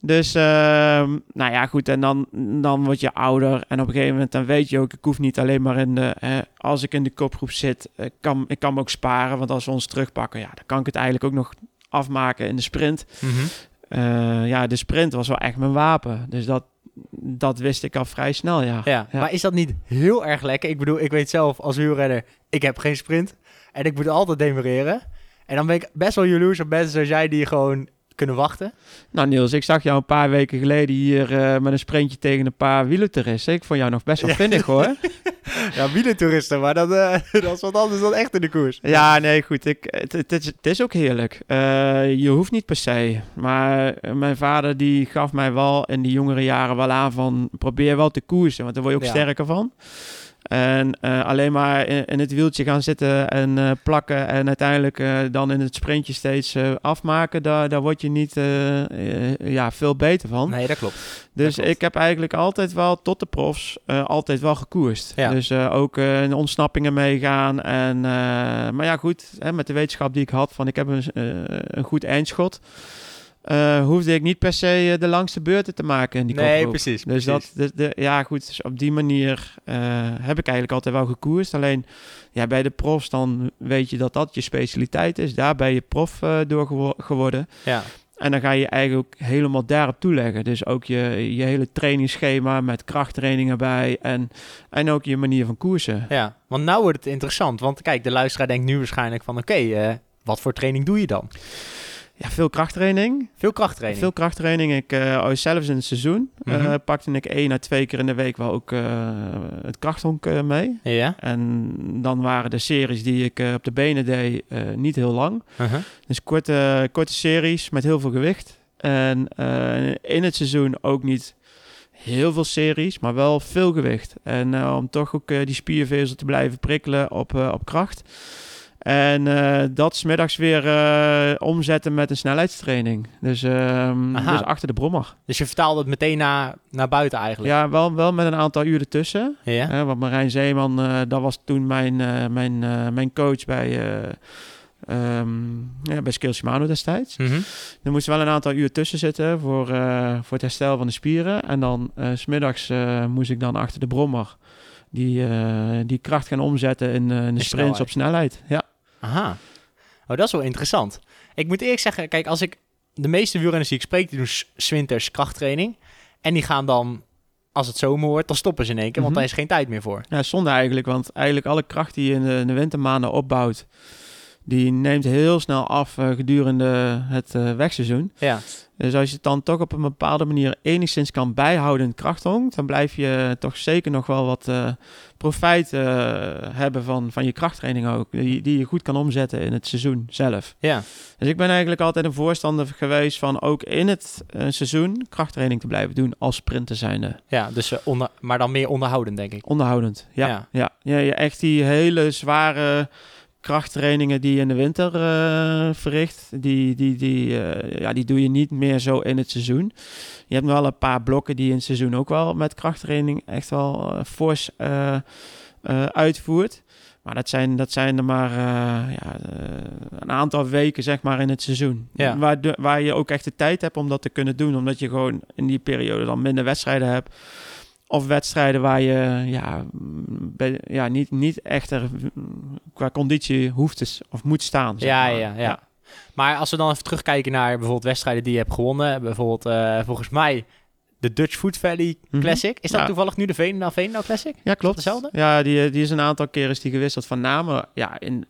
Dus, ehm, nou ja, goed. En dan, dan word je ouder. En op een gegeven moment dan weet je ook, ik hoef niet alleen maar in de... als ik in de kopgroep zit, kan, ik kan me ook sparen. Want als we ons terugpakken, ja, dan kan ik het eigenlijk ook nog afmaken in de sprint. Mhm. Eh, ja, de sprint was wel echt mijn wapen. Dus dat, dat wist ik al vrij snel, ja. Ja. Ja. maar is dat niet heel erg lekker? Ik bedoel, ik weet zelf als wielrenner, ik heb geen sprint. En ik moet altijd demereren. En dan ben ik best wel jaloers op mensen zoals jij die gewoon kunnen wachten. Nou Niels, ik zag jou een paar weken geleden hier eh, met een sprintje tegen een paar wielertoeristen. Ik vond jou nog best wel vinnig hoor. <laughs> Ja, wielentoeristen, maar dat, eh, <laughs> dat is wat anders dan echt in de koers. Ja, nee, goed. Ik, het, het, is, het is ook heerlijk. Eh, je hoeft niet per se. Maar mijn vader die gaf mij wel in die jongere jaren wel aan van... probeer wel te koersen, want daar word je ook Ja. sterker van. En eh, alleen maar in, in het wieltje gaan zitten en eh, plakken... en uiteindelijk eh, dan in het sprintje steeds afmaken... Daar, daar word je niet ja, veel beter van. Nee, dat klopt. Dus klopt. ik heb eigenlijk altijd wel, tot de profs, altijd wel gekoerst. Ja. Dus ook in ontsnappingen meegaan. En, maar ja, goed, hè, met de wetenschap die ik had van ik heb een, een goed eindschot. Eh, hoefde ik niet per se eh, de langste beurten te maken in die Nee, kopgroep. precies. Dus precies. dat, de, de, ja goed, dus op die manier eh, heb ik eigenlijk altijd wel gekoerst. Alleen ja, bij de profs dan weet je dat dat je specialiteit is. Daar ben je prof eh, door gewo- geworden. Ja. En dan ga je eigenlijk ook helemaal daarop toeleggen. Dus ook je, je hele trainingsschema met krachttrainingen bij en, en ook je manier van koersen. ja, want nou wordt het interessant. Want kijk, de luisteraar denkt nu waarschijnlijk van... Oké, wat voor training doe je dan? Ja, veel krachttraining. Veel krachttraining. Veel krachttraining. Ik, oh, zelfs in het seizoen eh, Mhm. pakte ik één à twee keer in de week wel ook eh, het krachthonk mee. Ja. En dan waren de series die ik op de benen deed niet heel lang. Uh-huh. Dus korte, korte series met heel veel gewicht. En in het seizoen ook niet heel veel series, maar wel veel gewicht. En om toch ook die spiervezel te blijven prikkelen op, op kracht. En eh, dat smiddags weer eh, omzetten met een snelheidstraining. Dus, ehm, dus achter de brommer. Dus je vertaalde het meteen naar, naar buiten eigenlijk. Ja, wel, wel met een aantal uren tussen. Ja. Hè, want Marijn Zeeman, eh, dat was toen mijn, mijn, mijn coach bij, ehm, ja, bij Skills Shimano destijds. Mhm. Er moest wel een aantal uur tussen zitten voor, voor het herstel van de spieren. En dan s smiddags moest ik dan achter de brommer die, die kracht gaan omzetten in, in de sprints snelheid. op snelheid. Ja. Aha. Oh, dat is wel interessant. Ik moet eerlijk zeggen, kijk, als ik de meeste wielrenners die ik spreek, die doen s- 's winters krachttraining. En die gaan dan, als het zomer wordt, dan stoppen ze in één keer, want Mhm. daar is geen tijd meer voor. ja, zonde eigenlijk, want eigenlijk alle kracht die je in de, in de wintermaanden opbouwt, die neemt heel snel af eh, gedurende het eh, wegseizoen. Ja. Dus als je het dan toch op een bepaalde manier enigszins kan bijhouden in het krachthonk, dan blijf je toch zeker nog wel wat eh, profijt hebben van, van je krachttraining ook. Die, die je goed kan omzetten in het seizoen zelf. Ja. Dus ik ben eigenlijk altijd een voorstander geweest van ook in het seizoen krachttraining te blijven doen als sprinter zijnde. Ja, dus, onder, maar dan meer onderhoudend, denk ik. Onderhoudend, ja. Ja. Ja, ja. je echt die hele zware krachttrainingen die je in de winter eh, verricht, die, die, die, eh, ja, die doe je niet meer zo in het seizoen. Je hebt wel een paar blokken die je in het seizoen ook wel met krachttraining echt wel eh, fors uitvoert. Maar dat zijn, dat zijn er maar ja, een aantal weken zeg maar in het seizoen. Ja. Waar, de, waar je ook echt de tijd hebt om dat te kunnen doen. Omdat je gewoon in die periode dan minder wedstrijden hebt. Of wedstrijden waar je ja, bij- ja, niet, niet echt er qua conditie hoeft te, of moet staan. zeg Ja, maar. ja, ja, Maar als we dan even terugkijken naar bijvoorbeeld wedstrijden die je hebt gewonnen. Bijvoorbeeld eh, volgens mij de Dutch Food Valley Mhm. Classic. Is dat Ja. toevallig nu de Veenendaal Veenendaal Classic? Ja, klopt. hetzelfde? Ja, die, die is een aantal keren is die gewisseld van namen. Ja, in,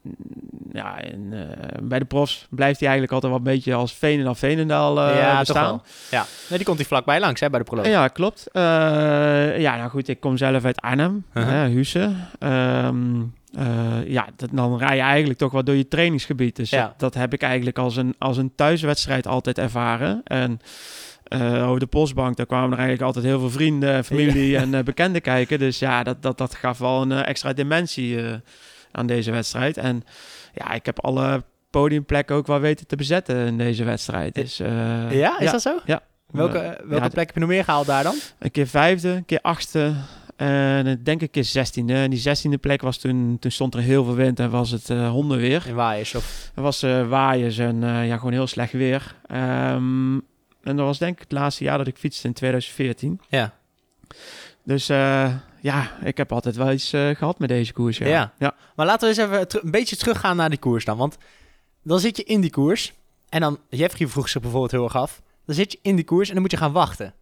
ja in, eh, bij de profs blijft hij eigenlijk altijd wel een beetje als Veenendaal Veenendaal eh ja, toch bestaan. wel. Ja, nee, die komt hier vlakbij langs hè, bij de proloog. Ja, klopt. Eh, ja, nou goed, ik kom zelf uit Arnhem, Uh-huh. hè, Husse. Ehm, eh, ja, dan rij je eigenlijk toch wel door je trainingsgebied. Dus Ja. dat, dat heb ik eigenlijk als een, als een thuiswedstrijd altijd ervaren. En eh, over de postbank, daar kwamen er eigenlijk altijd heel veel vrienden, familie en eh, bekenden kijken. Dus ja, dat, dat, dat gaf wel een eh, extra dimensie aan deze wedstrijd. En ja, ik heb alle podiumplekken ook wel weten te bezetten in deze wedstrijd. Dus, Ja, is dat zo? Ja. Welke, welke ja, plek heb je nog meer gehaald daar dan? een keer vijfde, een keer achtste. En ik denk een keer zestiende. En die zestiende plek was toen, toen stond er heel veel wind en was het hondenweer. In Waaiers of... Was eh waaiers en ja, gewoon heel slecht weer. Ehm, en dat was denk ik het laatste jaar dat ik fietste in 2014. Ja. Dus eh, ja, ik heb altijd wel iets eh, gehad met deze koers. Ja. Ja. ja. Maar laten we eens even een beetje teruggaan naar die koers dan. Want dan zit je in die koers. En dan, Jeffrey vroeg zich bijvoorbeeld heel erg af. Dan zit je in die koers en dan moet je gaan wachten.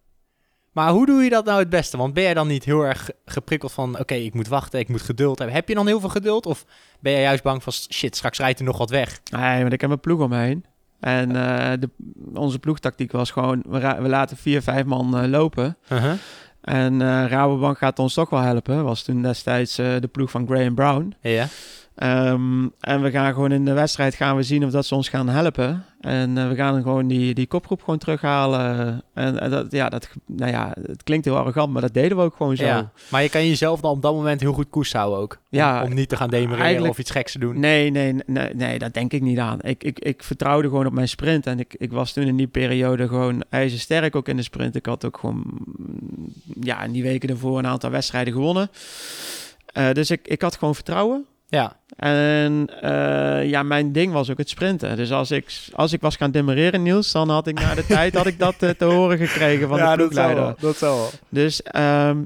Maar hoe doe je dat nou het beste? Want ben jij dan niet heel erg ge- geprikkeld van... Oké, ik moet wachten, ik moet geduld hebben. Heb je dan heel veel geduld? Of ben jij juist bang van... Shit, straks rijdt er nog wat weg. Nee, maar ik heb een ploeg om me heen. En eh, de, onze ploegtactiek was gewoon, we, laten vier, vijf man eh, lopen. En eh Rabobank gaat ons toch wel helpen. Was toen destijds de ploeg van Graham Brown. Ja. Ehm, en we gaan gewoon in de wedstrijd gaan we zien of dat ze ons gaan helpen. En eh, we gaan gewoon die, die kopgroep gewoon terughalen. En, en dat, ja, dat, nou ja, het klinkt heel arrogant, maar dat deden we ook gewoon zo. ja. Maar je kan jezelf dan op dat moment heel goed koers houden ook. Om, Ja, om niet te gaan demereren of iets geks te doen. Nee, nee, nee, nee, dat denk ik niet aan. Ik, ik, ik vertrouwde gewoon op mijn sprint. En ik, ik was toen in die periode gewoon ijzersterk ook in de sprint. Ik had ook gewoon, mm, ja, in die weken daarvoor een aantal wedstrijden gewonnen. Eh, dus ik, ik had gewoon vertrouwen. Ja. En eh, ja, mijn ding was ook het sprinten. Dus als ik, als ik was gaan demereren, Niels, dan had ik na de <laughs> tijd had ik dat eh, te horen gekregen van de ploegleider. Dat wel. Dus, ehm,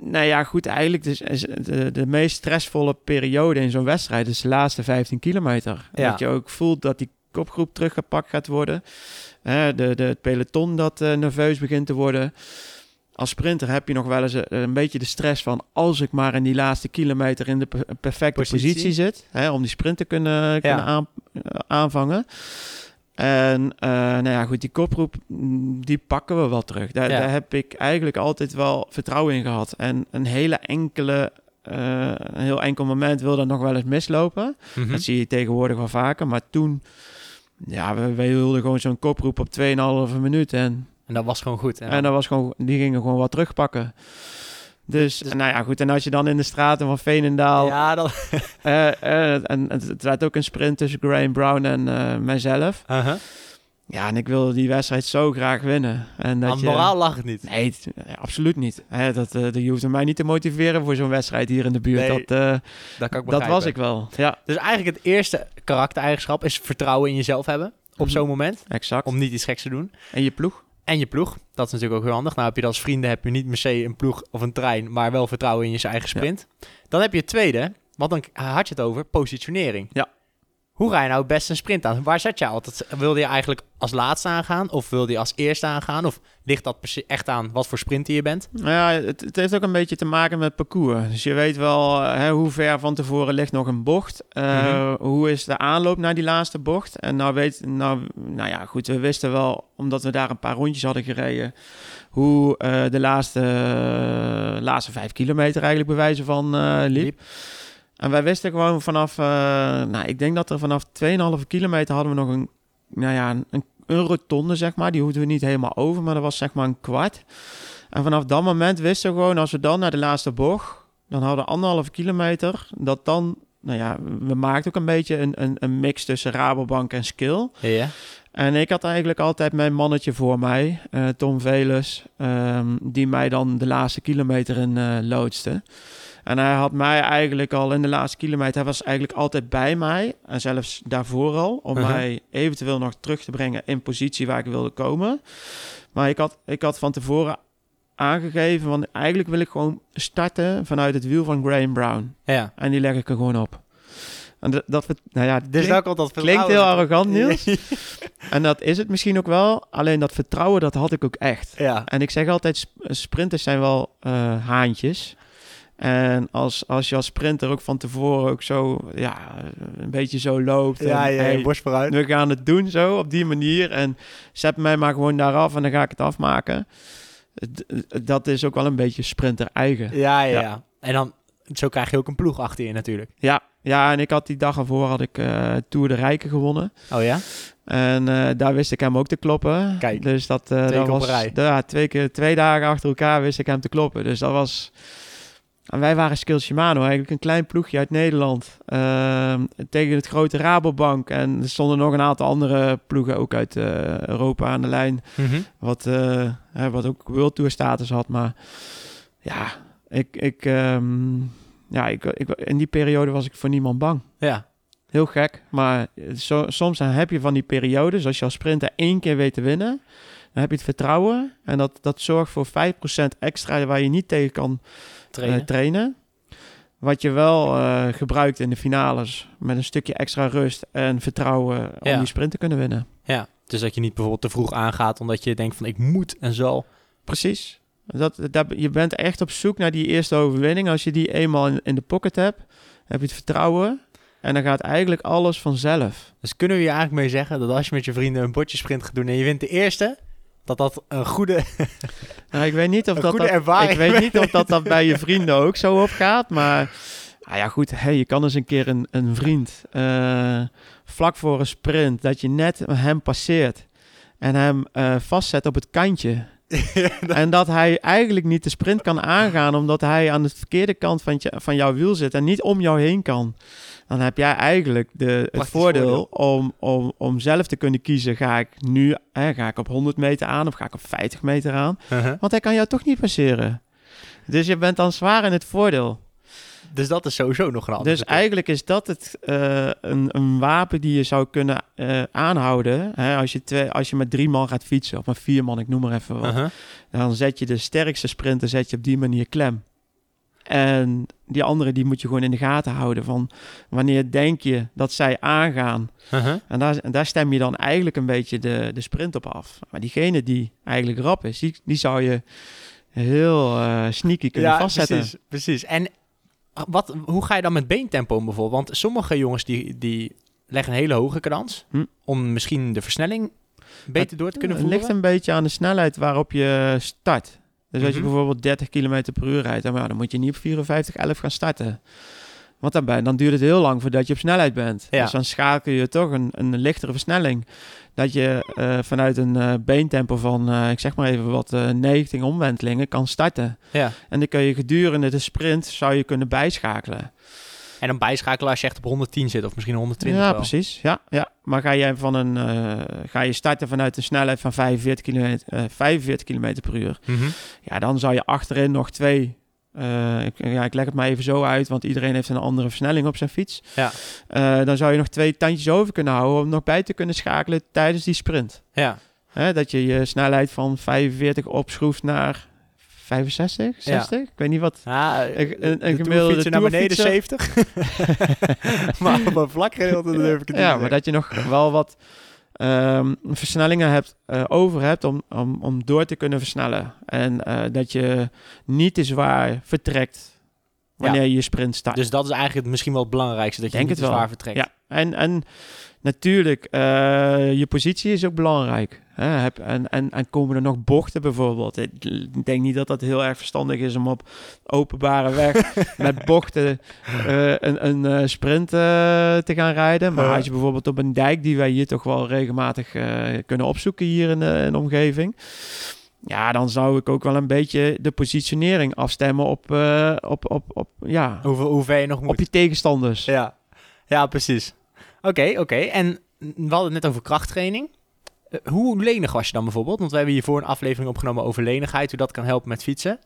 nou ja, goed, eigenlijk dus, is de, de meest stressvolle periode in zo'n wedstrijd is de laatste 15 kilometer. Ja. Dat je ook voelt dat die kopgroep teruggepakt gaat worden. Hè, de, de, het peloton dat eh, nerveus begint te worden. Als sprinter heb je nog wel eens een, een beetje de stress van... als ik maar in die laatste kilometer in de per- perfecte Positie. positie, zit... Hè, om die sprint te kunnen, kunnen aan, eh, aanvangen. En eh, nou ja, goed, die kopgroep, mm, die pakken we wel terug. Daar, Ja. daar heb ik eigenlijk altijd wel vertrouwen in gehad. En een hele enkele, eh, een heel enkel moment wil dat nog wel eens mislopen. Mhm. Dat zie je tegenwoordig wel vaker. Maar toen, ja, we, we hielden gewoon zo'n kopgroep op 2,5 minuut. En, En dat was gewoon goed. En dat was gewoon, die gingen gewoon wat terugpakken. Dus, Dus- nou ja, goed. En als je dan in de straten van Veenendaal... ja, dat... <laughs> eh, eh, en het, het werd ook een sprint tussen Graham Brown en eh, mijzelf. Uh-huh. Ja, en ik wilde die wedstrijd zo graag winnen. En dat Aan je... moraal lag het niet. Nee, absoluut niet. Hè, dat, dat, je hoeft mij niet te motiveren voor zo'n wedstrijd hier in de buurt. Nee, dat, Dat kan ik dat was ik wel. Ja, Dus eigenlijk het eerste karaktereigenschap is vertrouwen in jezelf hebben. Op Mhm. zo'n moment. exact. Om niet iets geks te doen. En je ploeg? En je ploeg. Dat is natuurlijk ook heel handig. Nou heb je dat als vrienden heb je niet per se een ploeg of een trein. Maar wel vertrouwen in je eigen sprint. Dan heb je het tweede. Want dan had je het over positionering. Ja. Hoe ga je nou best een sprint aan? Waar zet je altijd? Wilde je eigenlijk als laatste aangaan? Of wilde je als eerste aangaan? Of ligt dat echt aan wat voor sprinter je bent? Nou ja, het, het heeft ook een beetje te maken met parcours. Dus je weet wel eh, hè, hoe ver van tevoren ligt nog een bocht. Eh, Mhm. Hoe is de aanloop naar die laatste bocht? En nou weet, nou, nou ja, goed, we wisten wel, omdat we daar een paar rondjes hadden gereden, hoe eh, de laatste, laatste vijf kilometer eigenlijk bewijzen van eh, liep. Liep. En wij wisten gewoon vanaf, eh, nou, ik denk dat er vanaf 2,5 kilometer hadden we nog een, nou ja, een, een rotonde, zeg maar. Die hoefden we niet helemaal over, maar dat was zeg maar een kwart. En vanaf dat moment wisten we gewoon, als we dan naar de laatste bocht, dan hadden we anderhalve kilometer, dat dan, nou ja, we maakten ook een beetje een, een, een mix tussen Rabobank en Skill. Ja. En ik had eigenlijk altijd mijn mannetje voor mij, eh, Tom Velus, ehm, die mij dan de laatste kilometer in eh loodste. En hij had mij eigenlijk al in de laatste kilometer, hij was eigenlijk altijd bij mij. En zelfs daarvoor al, om Uh-huh. mij eventueel nog terug te brengen in positie waar ik wilde komen. Maar ik had, ik had van tevoren aangegeven, want eigenlijk wil ik gewoon starten vanuit het wiel van Graham Brown. ja. En die leg ik er gewoon op. En dat, dat nou ja, Dus klinkt- daar komt dat Klinkt heel arrogant, Niels. <laughs> en dat is het misschien ook wel. Alleen dat vertrouwen, dat had ik ook echt. Ja. En ik zeg altijd, sp- sprinters zijn wel eh, haantjes. En als, als je als sprinter ook van tevoren ook zo, ja, een beetje zo loopt. Ja, en, ja, hey, borst vooruit. we gaan het doen zo, op die manier. En zet mij maar gewoon daar af en dan ga ik het afmaken. Dat is ook wel een beetje sprinter eigen. Ja, ja. En dan, zo krijg je ook een ploeg achter je natuurlijk. Ja, ja, en ik had die dag ervoor had ik eh Tour de Rijken gewonnen. Oh ja? En eh, daar wist ik hem ook te kloppen. Kijk, dus dat, twee dat was. Ja, twee, keer, twee dagen achter elkaar wist ik hem te kloppen. Dus dat was. En wij waren Skill Shimano, eigenlijk een klein ploegje uit Nederland. ehm, tegen het grote Rabobank. En er stonden nog een aantal andere ploegen ook uit eh, Europa aan de lijn. Mhm. Wat, eh, hè, wat ook World Tour status had. Maar ja, ik, ik, ehm, ja ik, ik, in die periode was ik voor niemand bang. Ja. Heel gek, maar zo, soms heb je van die periodes, als je als sprinter één keer weet te winnen, dan heb je het vertrouwen en dat, dat zorgt voor 5% extra waar je niet tegen kan Trainen. eh, trainen. Wat je wel eh, gebruikt in de finales met een stukje extra rust en vertrouwen om Ja. die sprint te kunnen winnen. ja. Dus dat je niet bijvoorbeeld te vroeg aangaat omdat je denkt van ik moet en zal. Precies. Dat, dat, je bent echt op zoek naar die eerste overwinning. Als je die eenmaal in, in de pocket hebt, heb je het vertrouwen en dan gaat eigenlijk alles vanzelf. Dus kunnen we je eigenlijk mee zeggen dat als je met je vrienden een botjesprint gaat doen en je wint de eerste, dat dat een goede... <laughs> Nou, ik weet niet of dat, ik weet niet <laughs> of dat, dat bij je vrienden ook zo opgaat, maar ah ja goed, hey, je kan eens een keer een, een vriend eh, vlak voor een sprint dat je net hem passeert en hem eh, vastzet op het kantje. <laughs> en dat hij eigenlijk niet de sprint kan aangaan omdat hij aan de verkeerde kant van, van jouw wiel zit en niet om jou heen kan. Dan heb jij eigenlijk de, het voordeel, voordeel. Om, om, om zelf te kunnen kiezen. Ga ik nu hè, ga ik op 100 meter aan of ga ik op 50 meter aan? Want hij kan jou toch niet passeren. Dus je bent dan zwaar in het voordeel. dus dat is sowieso nog een ander. Dus eigenlijk is dat het, eh, een, een wapen die je zou kunnen eh, aanhouden. Hè, als, je twee, als je met drie man gaat fietsen, of met vier man, ik noem maar even wat. Uh-huh. Dan zet je de sterkste sprinter zet je op die manier klem. En die andere die moet je gewoon in de gaten houden. Van wanneer denk je dat zij aangaan. Uh-huh. En daar, en daar stem je dan eigenlijk een beetje de, de sprint op af. Maar diegene die eigenlijk rap is, die, die zou je heel eh, sneaky kunnen vastzetten. Precies, precies. En wat, hoe ga je dan met beentempo bijvoorbeeld? Want sommige jongens die, die leggen een hele hoge kans Hm. om misschien de versnelling beter door te kunnen Het voeren. ligt een beetje aan de snelheid waarop je start. Dus als je Mhm. bijvoorbeeld 30 km per uur rijdt, dan, moet je niet op 54, 11 gaan starten. Want dan, ben, dan duurt het heel lang voordat je op snelheid bent. Ja. Dus dan schakel je toch een, een lichtere versnelling. Dat je eh, vanuit een eh, beentempo van, eh, ik zeg maar even wat, eh 90 omwentelingen kan starten. Ja. En dan kun je gedurende de sprint, zou je kunnen bijschakelen. En dan bijschakelen als je echt op 110 zit of misschien 120 ja, wel. precies. Ja, ja. Maar ga jij van een, eh, ga je starten vanuit een snelheid van 45 km, eh 45 km per uur, Mhm. ja, dan zou je achterin nog twee. eh, ik, ja, ik leg het maar even zo uit, want iedereen heeft een andere versnelling op zijn fiets. Ja. Eh, dan zou je nog twee tandjes over kunnen houden om nog bij te kunnen schakelen tijdens die sprint. Ja. Dat je je snelheid van 45 opschroeft naar 65, 60. Ik weet niet wat. Ja, Een, een, een de gemiddelde naar beneden toerfietser. 70. <laughs> <laughs> maar op een vlak gedeelte durf ik het niet Ja, maar dat je nog wel wat ehm, versnellingen hebt, eh, over hebt om, om, om door te kunnen versnellen. En eh, dat je niet te zwaar vertrekt wanneer je je sprint start. Dus dat is eigenlijk misschien wel het belangrijkste, dat je Denk niet te zwaar vertrekt. Ja, en, en natuurlijk, eh, je positie is ook belangrijk. Heb, en, en, en komen er nog bochten bijvoorbeeld? Ik denk niet dat dat heel erg verstandig is om op openbare weg <laughs> met bochten eh, een, een eh, sprint eh, te gaan rijden. Maar als je bijvoorbeeld op een dijk, die wij hier toch wel regelmatig kunnen opzoeken hier in de, in de omgeving. Ja, dan zou ik ook wel een beetje de positionering afstemmen op, op, op, op, ja, Hoe, hoe ver je nog moet. op je tegenstanders. Ja, ja precies. Oké, oké. En we hadden het net over krachttraining. Eh, hoe lenig was je dan bijvoorbeeld? Want we hebben hiervoor een aflevering opgenomen over lenigheid, hoe dat kan helpen met fietsen.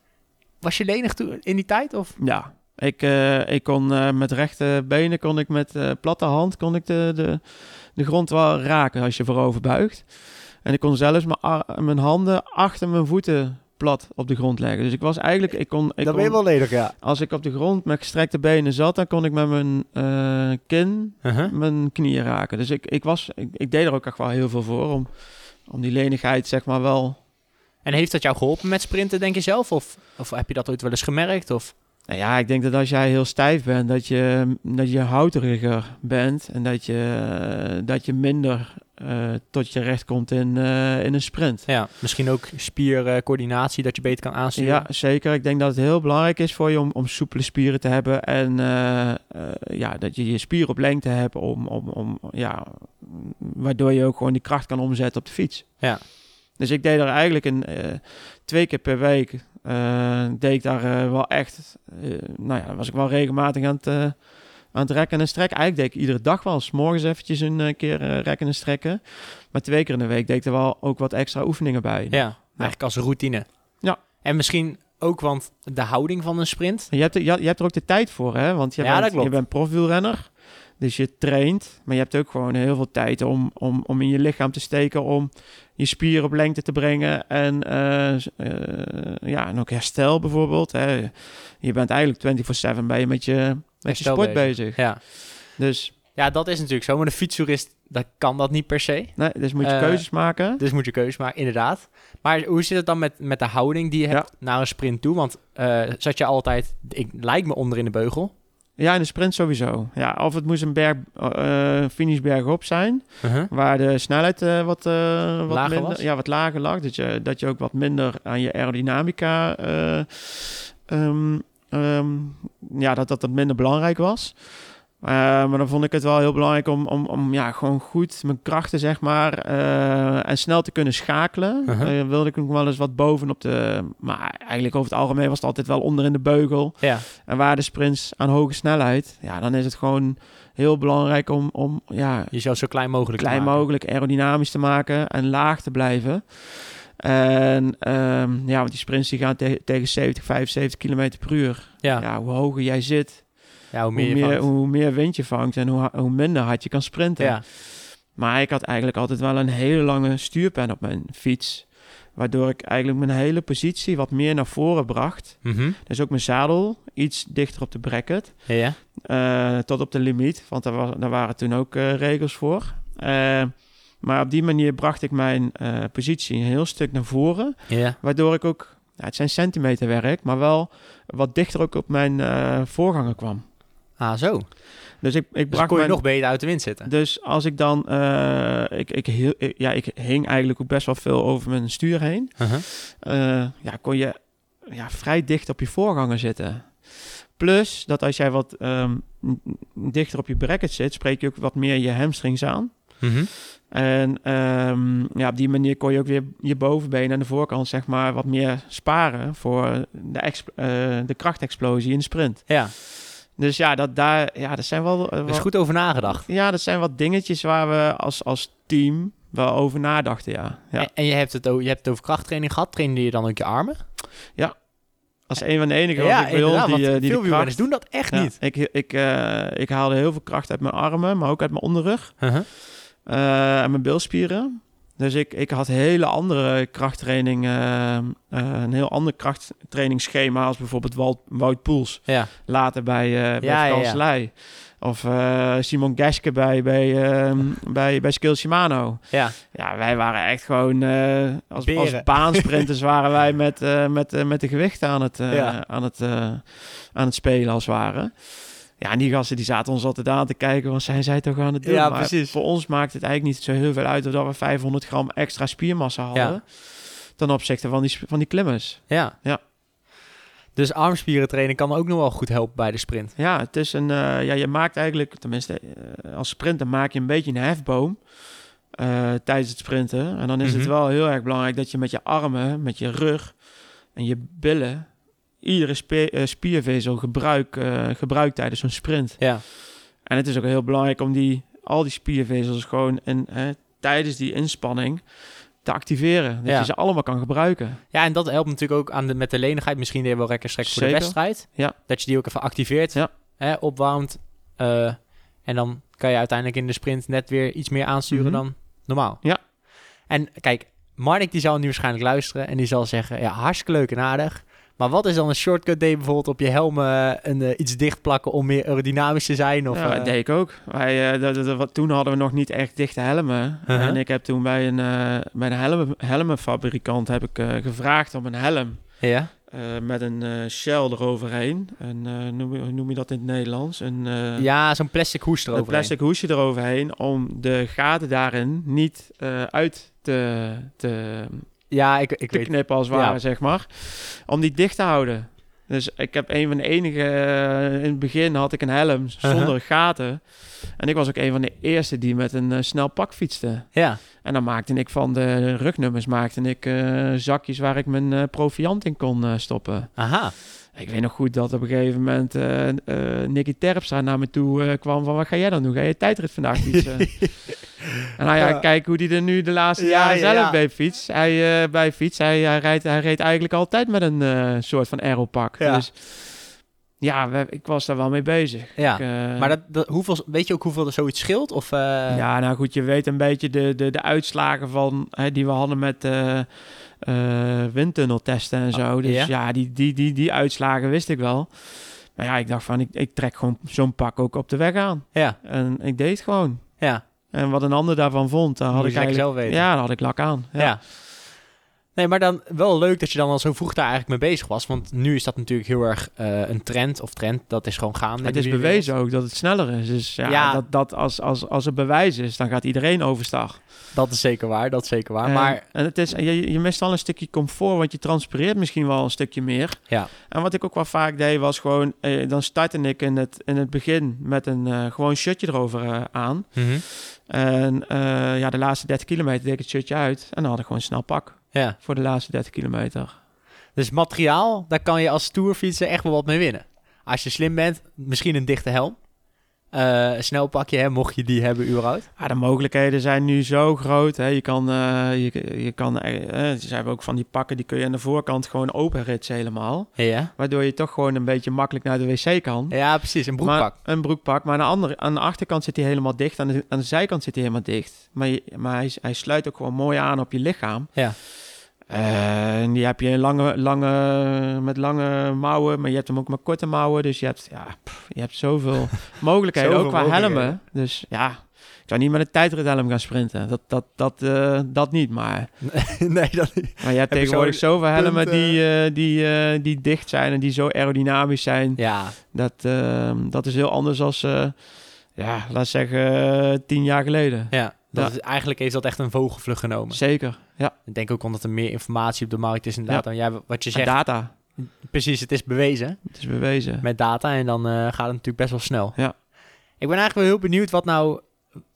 Was je lenig toen in die tijd? Of? Ja, ik, eh, ik kon eh, met rechte benen, kon ik met platte hand, kon ik de, de, de grond wel raken als je voorover buigt. En ik kon zelfs mijn, mijn handen achter mijn voeten plat op de grond leggen. Dus ik was eigenlijk, ik kon, ik dan ben je wel lenig, ja. als ik op de grond met gestrekte benen zat, dan kon ik met mijn eh, kin Uh-huh. mijn knieën raken. Dus ik, ik, was, ik, ik deed er ook echt wel heel veel voor om, om die lenigheid zeg maar wel En heeft dat jou geholpen met sprinten, denk je zelf? Of, of heb je dat ooit wel eens gemerkt? Of? Nou ja, ik denk dat als jij heel stijf bent, dat je, dat je houteriger bent en dat je, eh, dat je minder eh, tot je recht komt in, eh, in een sprint. Ja, misschien ook spiercoördinatie, dat je beter kan aansturen. Ja, zeker. Ik denk dat het heel belangrijk is voor je om, om soepele spieren te hebben en eh, eh, ja, dat je je spier op lengte hebt om, om, om, ja, waardoor je ook gewoon die kracht kan omzetten op de fiets. Ja. Dus ik deed er eigenlijk een, eh, twee keer per week, eh, deed ik daar eh, wel echt, eh, nou ja, was ik wel regelmatig aan het, eh, aan het rekken en strekken. Eigenlijk deed ik iedere dag wel, s morgens eventjes een eh, keer eh, rekken en strekken. Maar twee keer in de week deed ik er wel ook wat extra oefeningen bij. Ja, eigenlijk als routine. Ja. En misschien ook, want de houding van een sprint. Je hebt, er, je, je hebt er ook de tijd voor, hè? Want je, Ja, dat bent, klopt. je bent profielrenner, dus je traint. Maar je hebt ook gewoon heel veel tijd om, om, om in je lichaam te steken... om je spieren op lengte te brengen. En, eh, eh, ja, en ook herstel bijvoorbeeld. Hè? Je bent eigenlijk 24-7 bij je met je, met je sport bezig. Ja. Dus, ja, dat is natuurlijk zo. Maar een fietstoerist, dat kan dat niet per se. nee, dus moet je Eh, keuzes maken. Dus moet je keuze maken, inderdaad. Maar hoe zit het dan met, met de houding die je hebt naar een sprint toe? Want zat je altijd, ik lijkt me onder in de beugel. Ja, in de sprint sowieso. Ja, of het moest een berg, eh finishberg op zijn... Uh-huh. Waar de snelheid eh, wat, eh, wat, Lager minder, was? Ja, wat lager lag. Dat je, dat je ook wat minder aan je aerodynamica... eh, ehm, ehm, ja, dat, dat dat minder belangrijk was. Eh, maar dan vond ik het wel heel belangrijk om, om, om ja, gewoon goed mijn krachten, zeg maar, eh, en snel te kunnen schakelen. Eh, wilde ik nog wel eens wat bovenop de... Maar eigenlijk over het algemeen was het altijd wel onder in de beugel. Ja, En waar de sprints aan hoge snelheid, ja, dan is het gewoon heel belangrijk om, om ja, jezelf zo klein mogelijk te klein mogelijk aerodynamisch te maken en laag te blijven. En ehm, ja, want die sprints die gaan te- tegen 70, 75 km per uur. Ja. Ja, hoe hoger jij zit, hoe hoe meer je meer, vangt. hoe meer wind je vangt en hoe, hoe minder hard je kan sprinten. Ja, Maar ik had eigenlijk altijd wel een hele lange stuurpen op mijn fiets. Waardoor ik eigenlijk mijn hele positie wat meer naar voren bracht. Mhm. Dus ook mijn zadel iets dichter op de bracket. ja, ja. Eh, tot op de limiet, want daar, was, daar waren toen ook eh, regels voor. Eh, maar op die manier bracht ik mijn eh, positie een heel stuk naar voren, ja. waardoor ik ook, ja, het zijn centimeterwerk, maar wel wat dichter ook op mijn eh, voorganger kwam. Ah, zo. Dus ik, ik Dus kon je mijn, nog beter uit de wind zitten. dus als ik dan, eh, ik, ik, heel, ik- ja, ik hing eigenlijk ook best wel veel over mijn stuur heen. Eh, ja, kon je ja, vrij dicht op je voorganger zitten. Plus dat als jij wat ehm, dichter op je bracket zit, spreek je ook wat meer je hamstrings aan. Mhm. En ehm, ja, op die manier kon je ook weer je bovenbeen aan de voorkant zeg maar wat meer sparen voor de, eh, de krachtexplosie in de sprint. Ja, Dus ja, dat, daar, ja, dat zijn wel, eh, er is goed over nagedacht. ja, dat zijn wat dingetjes waar we als, als team wel over nadachten, ja. ja. En, en je, hebt het, je hebt het over krachttraining gehad. Trainde je dan ook je armen? Als een van de enige ik inderdaad, die, eh, die veel de wielrenners kracht... doen dat echt Ja, niet. Ik, ik, eh, ik haalde heel veel kracht uit mijn armen, maar ook uit mijn onderrug Uh-huh. en mijn bilspieren. Dus ik, ik had hele andere krachttraining, eh, eh, een heel ander krachttrainingsschema als bijvoorbeeld Wout, Wout Poels. Ja. Later bij, eh bij Ja. Of Simon Geske bij, bij, ehm, bij, bij Skill Shimano. Ja. Ja, wij waren echt gewoon als, als baansprinters <laughs> waren wij met, met, met de gewichten aan het, aan, het, aan het spelen als het ware. Ja, en die gasten die zaten ons altijd aan te kijken, want zijn zij toch aan het doen? Ja, Maar precies. Voor ons maakt het eigenlijk niet zo heel veel uit of dat we 500 gram extra spiermassa hadden. Ja. Ten opzichte van die, van die klimmers. Ja. Ja. Dus armspieren trainen kan ook nog wel goed helpen bij de sprint. Ja, het is een, eh, ja, je maakt eigenlijk, tenminste eh, als sprinter maak je een beetje een hefboom eh, tijdens het sprinten. En dan is het Mhm. wel heel erg belangrijk dat je met je armen, met je rug en je billen iedere eh, spiervezel gebruik, eh, gebruikt tijdens zo'n sprint. Ja. En het is ook heel belangrijk om die, al die spiervezels gewoon in, eh, tijdens die inspanning te activeren. Dat Ja. je ze allemaal kan gebruiken. Ja, en dat helpt natuurlijk ook aan de, met de lenigheid. Misschien je wel rekker straks voor de wedstrijd. Ja. Dat je die ook even activeert. Ja. Hè, opwarmt. eh, en dan kan je uiteindelijk in de sprint net weer iets meer aansturen Mhm. dan normaal. Ja. En kijk, Marnik die zal nu waarschijnlijk luisteren. En die zal zeggen, ja, hartstikke leuk en aardig. Maar wat is dan een shortcut day bijvoorbeeld op je helm eh, een, eh, iets dicht plakken om meer aerodynamisch te zijn? Of, ja, eh, dat deed ik ook. Wij, eh, dat, dat- wat, toen hadden we nog niet echt dichte helmen. Uh-huh. En ik heb toen bij een, eh, bij een helmen, helmenfabrikant heb ik, eh, gevraagd om een helm Ja? eh, met een eh, shell eroverheen. En eh, noem, je- hoe noem je dat in het Nederlands? Een, eh, ja, zo'n plastic hoes een erover. plastic hoesje eroverheen om de gaten daarin niet eh, uit te, te, Ja, ik, ik te weet knippen als het ware, Ja. zeg maar. Om die dicht te houden. Dus ik heb een van de enige... eh, in het begin had ik een helm zonder Uh-huh. gaten. En ik was ook een van de eerste die met een eh, snel pak fietste. Ja, En dan maakte ik van de rugnummers maakte ik, eh, zakjes waar ik mijn proviant in kon stoppen. aha. Ik weet nog goed dat op een gegeven moment eh eh, Nicky Terpstra naar me toe eh, kwam van... Wat ga jij dan doen? Ga je tijdrit vandaag fietsen? <laughs> en nou ja, kijk hoe hij er nu de laatste Ja, jaren ja, zelf bij fiets. Hij, bij fiets, hij, hij, rijdt, hij reed eigenlijk altijd met een soort van aeropak. Ja. Dus ja, we- ik was daar wel mee bezig. Ja. Ik, Maar dat, dat, hoeveel, weet je ook hoeveel er zoiets scheelt? Of, ja, nou goed, je weet een beetje de, de, de uitslagen van, hè, die we hadden met windtunneltesten en zo. Oh, Dus ja? ja, die, die, die, die uitslagen wist ik wel. Maar ja, ik dacht van, ik, ik trek gewoon zo'n pak ook op de weg aan. Ja, En ik deed het gewoon. ja. En wat een ander daarvan vond, dan had Moet ik eigenlijk... zelf weten. Ja, daar had ik lak aan. Ja. Ja. Nee, maar dan wel leuk dat je dan al zo vroeg daar eigenlijk mee bezig was. Want nu is dat natuurlijk heel erg eh, een trend. Of trend, dat is gewoon gaande. Het is bewezen ook dat het sneller is. Dus ja, Ja. Dat, dat als, als, als het bewijs is, dan gaat iedereen overstag. Dat is zeker waar, dat is zeker waar. En- maar en het is, je, je mist al een stukje comfort, want je transpireert misschien wel een stukje meer. ja, En wat ik ook wel vaak deed, was gewoon... eh, dan startte ik in het, in het begin met een eh, gewoon shirtje erover eh, aan. Mhm. En eh, ja, de laatste 30 kilometer deed ik het shirtje uit. En dan had ik gewoon snel pak ja. voor de laatste 30 kilometer. Dus materiaal, daar kan je als tourfietser echt wel wat mee winnen. Als je slim bent, misschien een dichte helm. Eh, een snel pakje, hè, mocht je die hebben überhaupt. Ja, de mogelijkheden zijn nu zo groot. Hè. Je kan, eh, je, je kan, eh, eh, ze hebben ook van die pakken, die kun je aan de voorkant gewoon open ritsen helemaal. Ja, Waardoor je toch gewoon een beetje makkelijk naar de wc kan. ja precies, een broekpak. Maar, een broekpak. Maar aan de, andere, aan de achterkant zit hij helemaal dicht. Aan de, aan de zijkant zit hij helemaal dicht. Maar, je- maar hij, hij sluit ook gewoon mooi aan op je lichaam. Ja. En die heb je lange, lange, met lange mouwen. Maar je hebt hem ook met korte mouwen. Dus je hebt, ja, pff, je hebt zoveel <laughs> mogelijkheden. Zoveel ook qua helmen. Dus ja, ik zou niet met een tijdrithelm gaan sprinten. Dat, dat, dat, eh, dat niet. Maar, <laughs> nee, dat niet. maar je hebt tegenwoordig zoveel helmen punt, die, eh, die, eh, die dicht zijn. En die zo aerodynamisch zijn. Ja, Dat, dat is heel anders als, ja, laat zeggen, tien jaar geleden. ja. Dat. Is, eigenlijk heeft dat echt een vogelvlucht genomen. Zeker, ja. Ik denk ook omdat er meer informatie op de markt is inderdaad. Dan jij, wat je En zegt, data, precies, het is bewezen het is bewezen. met data. En dan eh, gaat het natuurlijk best wel snel. Ja. Ik ben eigenlijk wel heel benieuwd wat nou...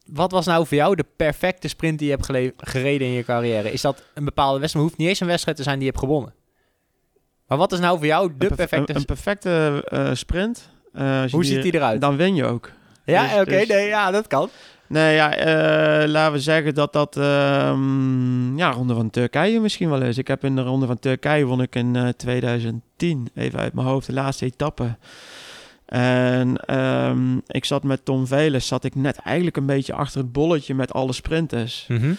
Wat was nou voor jou de perfecte sprint die je hebt gereden in je carrière? Is dat een bepaalde wedstrijd? Hoeft niet eens een wedstrijd te zijn die je hebt gewonnen. Maar wat is nou voor jou de Een perf- perfecte... Een, een perfecte eh, sprint. eh, Hoe ziet die eruit? Dan win je ook. Ja, dus- oké, dus- nee, ja, dat kan. Nee, ja, eh, laten we zeggen dat dat... ehm, ja, Ronde van Turkije misschien wel is. Ik heb in de Ronde van Turkije won ik in eh, 2010, even uit mijn hoofd, de laatste etappe. En ehm, ik zat met Tom Veles, zat ik net eigenlijk een beetje achter het bolletje met alle sprinters. Mhm.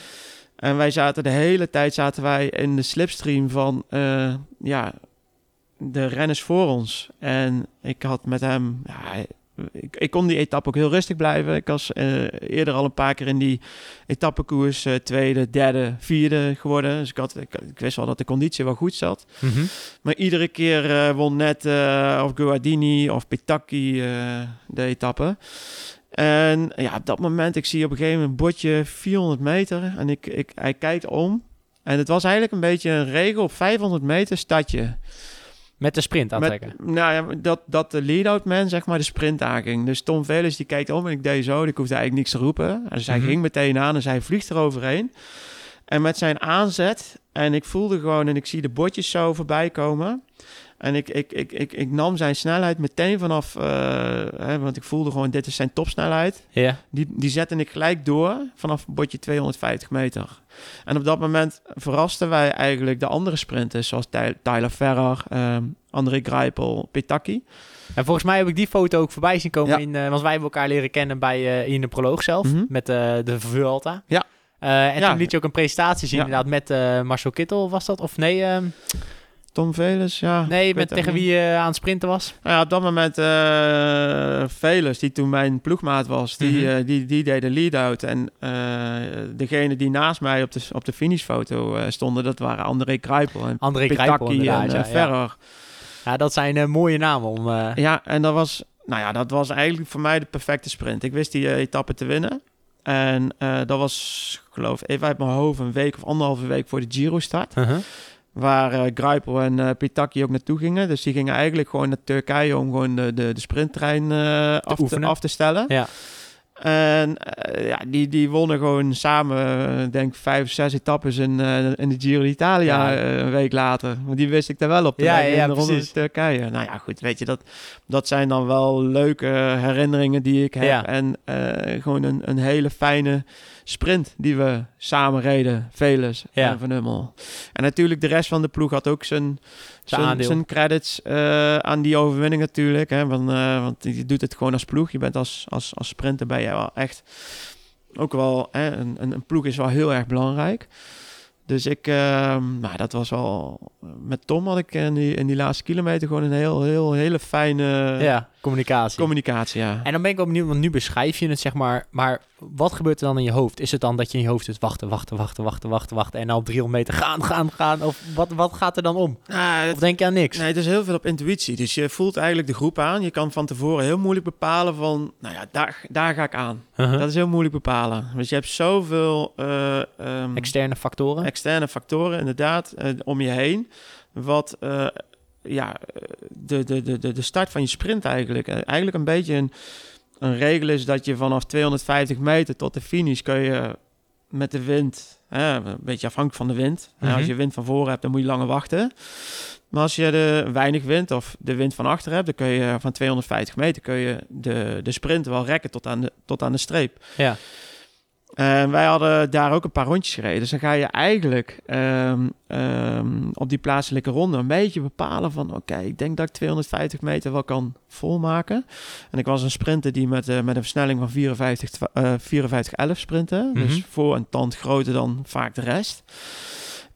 En wij zaten de hele tijd zaten wij in de slipstream van eh, ja, de renners voor ons. En ik had met hem. Ja, ik, ik kon die etappe ook heel rustig blijven. Ik was eh, eerder al een paar keer in die etappekoers eh, tweede, derde, vierde geworden. Dus ik, had, ik, ik wist wel dat de conditie wel goed zat. Mhm. Maar iedere keer eh, won net of Guardini of Petacchi de etappe. En ja, op dat moment, ik zie op een gegeven moment een bordje 400 meter. En ik, ik, hij kijkt om. En het was eigenlijk een beetje een regel op 500 meter stadje. Met de sprint aantrekken. Met, nou ja, dat, dat de lead-out man zeg maar de sprint aanging. Dus Tom Velers die kijkt om en ik deed zo. Ik hoefde eigenlijk niks te roepen. Dus hij Mhm. ging meteen aan en zij vliegt eroverheen. En met zijn aanzet en ik voelde gewoon en ik zie de bordjes zo voorbij komen. En ik, ik, ik, ik, ik nam zijn snelheid meteen vanaf, eh, hè, want ik voelde gewoon dit is zijn topsnelheid. Ja. Die, die zette ik gelijk door vanaf bordje 250 meter. En op dat moment verrasten wij eigenlijk de andere sprinters, zoals Ty- Tyler Ferrer, ehm André Greipel, Petacchi. En volgens mij heb ik die foto ook voorbij zien komen. Ja. In, eh, want wij hebben elkaar leren kennen bij, eh, in de proloog zelf. Mhm. Met de Vuelta. Ja. En Ja. toen liet je ook een presentatie zien inderdaad met Marcel Kittel was dat? Of nee, ehm, Tom Velers, ja. nee met, tegen wie je aan het sprinten was? Nou ja, op dat moment eh Velers, die toen mijn ploegmaat was, die, Mhm. eh, die, die deed de lead-out. En eh, degene die naast mij op de, op de finishfoto eh, stonden, dat waren André Greipel en André Petacchi en eh, Ja. Ferrer. Ja, dat zijn eh, mooie namen om... eh, Ja, en dat was, nou ja, dat was eigenlijk voor mij de perfecte sprint. Ik wist die eh, etappe te winnen. En eh, dat was, geloof ik, even uit mijn hoofd, een week of anderhalve week voor de Giro start. Waar Greipel en eh Pitaki ook naartoe gingen. Dus die gingen eigenlijk gewoon naar Turkije om gewoon de, de, de sprinttrein eh, af, te, af te stellen. Ja. En ja, die, die wonnen gewoon samen, denk ik, vijf of zes etappes in, in de Giro d'Italia Ja. een week later. Want die wist ik daar wel op de Ja, ja, in ja, precies. Turkije. Nou ja, goed, weet je, dat, dat zijn dan wel leuke herinneringen die ik heb. En gewoon een, een hele fijne sprint die we samen reden, Velus Ja. en Van Hummel. En natuurlijk de rest van de ploeg had ook zijn, Zijn zijn, credits eh, aan die overwinning natuurlijk. Hè, want, eh, want je doet het gewoon als ploeg. Je bent als, als, als sprinter ben je wel echt ook wel... Hè, een, een, een ploeg is wel heel erg belangrijk. Dus ik, ehm, nou, dat was wel... Met Tom had ik in die, in die laatste kilometer gewoon een heel, heel, hele fijne ja, communicatie. communicatie. Ja. En dan ben ik ook benieuwd, want nu beschrijf je het, zeg maar. Maar wat gebeurt er dan in je hoofd? Is het dan dat je in je hoofd zit wachten, wachten, wachten, wachten, wachten, wachten... en dan op 300 meter gaan, gaan, gaan? Of wat, wat gaat er dan om? Nou, het- Of denk je aan niks? Nee, het is heel veel op intuïtie. Dus je voelt eigenlijk de groep aan. Je kan van tevoren heel moeilijk bepalen van... Nou ja, daar, daar ga ik aan. Uh-huh. Dat is heel moeilijk bepalen. Want je hebt zoveel ehm, Externe factoren? externe factoren inderdaad eh, om je heen. Wat eh, ja, eh, de, de, de, de, start van je sprint eigenlijk. eh, eigenlijk een beetje een, een regel is dat je vanaf 250 meter tot de finish kun je met de wind, hè, een beetje afhankelijk van de wind. Mhm. Als je wind van voren hebt, dan moet je langer wachten. Maar als je de weinig wind of de wind van achter hebt, dan kun je van 250 meter kun je de, de sprint wel rekken tot aan de, tot aan de streep. Ja. En wij hadden daar ook een paar rondjes gereden. Dus dan ga je eigenlijk ehm, ehm, op die plaatselijke ronde een beetje bepalen van... oké, ik denk dat ik 250 meter wel kan volmaken. En ik was een sprinter die met, eh, met een versnelling van 54, twa- eh 54 11 sprintte. Mhm. Dus voor een tand groter dan vaak de rest.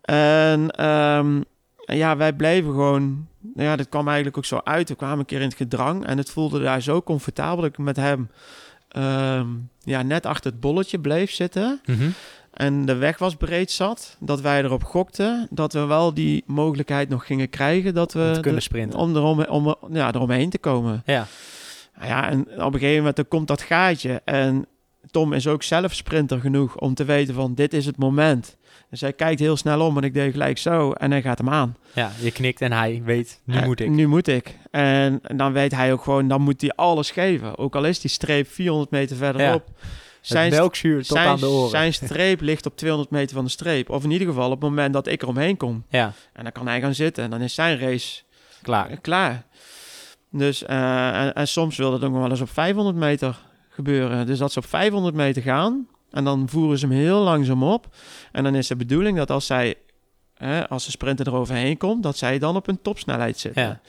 En ehm, ja, wij bleven gewoon... nou Ja, dat kwam eigenlijk ook zo uit. We kwamen een keer in het gedrang en het voelde daar zo comfortabel dat ik met hem... ehm, ja, net achter het bolletje bleef zitten. Mhm. En de weg was breed zat. Dat wij erop gokten. Dat we wel die mogelijkheid nog gingen krijgen. Dat we Om kunnen sprinten. om, erom, om ja, eromheen te komen. Ja. Nou ja, en op een gegeven moment dan komt dat gaatje. En Tom is ook zelf sprinter genoeg om te weten van dit is het moment. Dus hij kijkt heel snel om en ik deed gelijk zo. En hij gaat hem aan. ja, je knikt en hij weet, nu Eh, moet ik. Nu moet ik. En, en dan weet hij ook gewoon, dan moet hij alles geven. Ook al is die streep 400 meter verderop. Zijn melkzuur tot zijn, aan de oren. zijn streep ligt op 200 meter van de streep. Of in ieder geval op het moment dat ik eromheen kom. Ja, En dan kan hij gaan zitten en dan is zijn race klaar. eh, klaar. Dus, eh, en, en soms wil dat ook nog wel eens op 500 meter gebeuren. Dus dat ze op 500 meter gaan en dan voeren ze hem heel langzaam op. En dan is de bedoeling dat als zij, hè, als de sprinter eroverheen komt, dat zij dan op een topsnelheid zitten. Ja.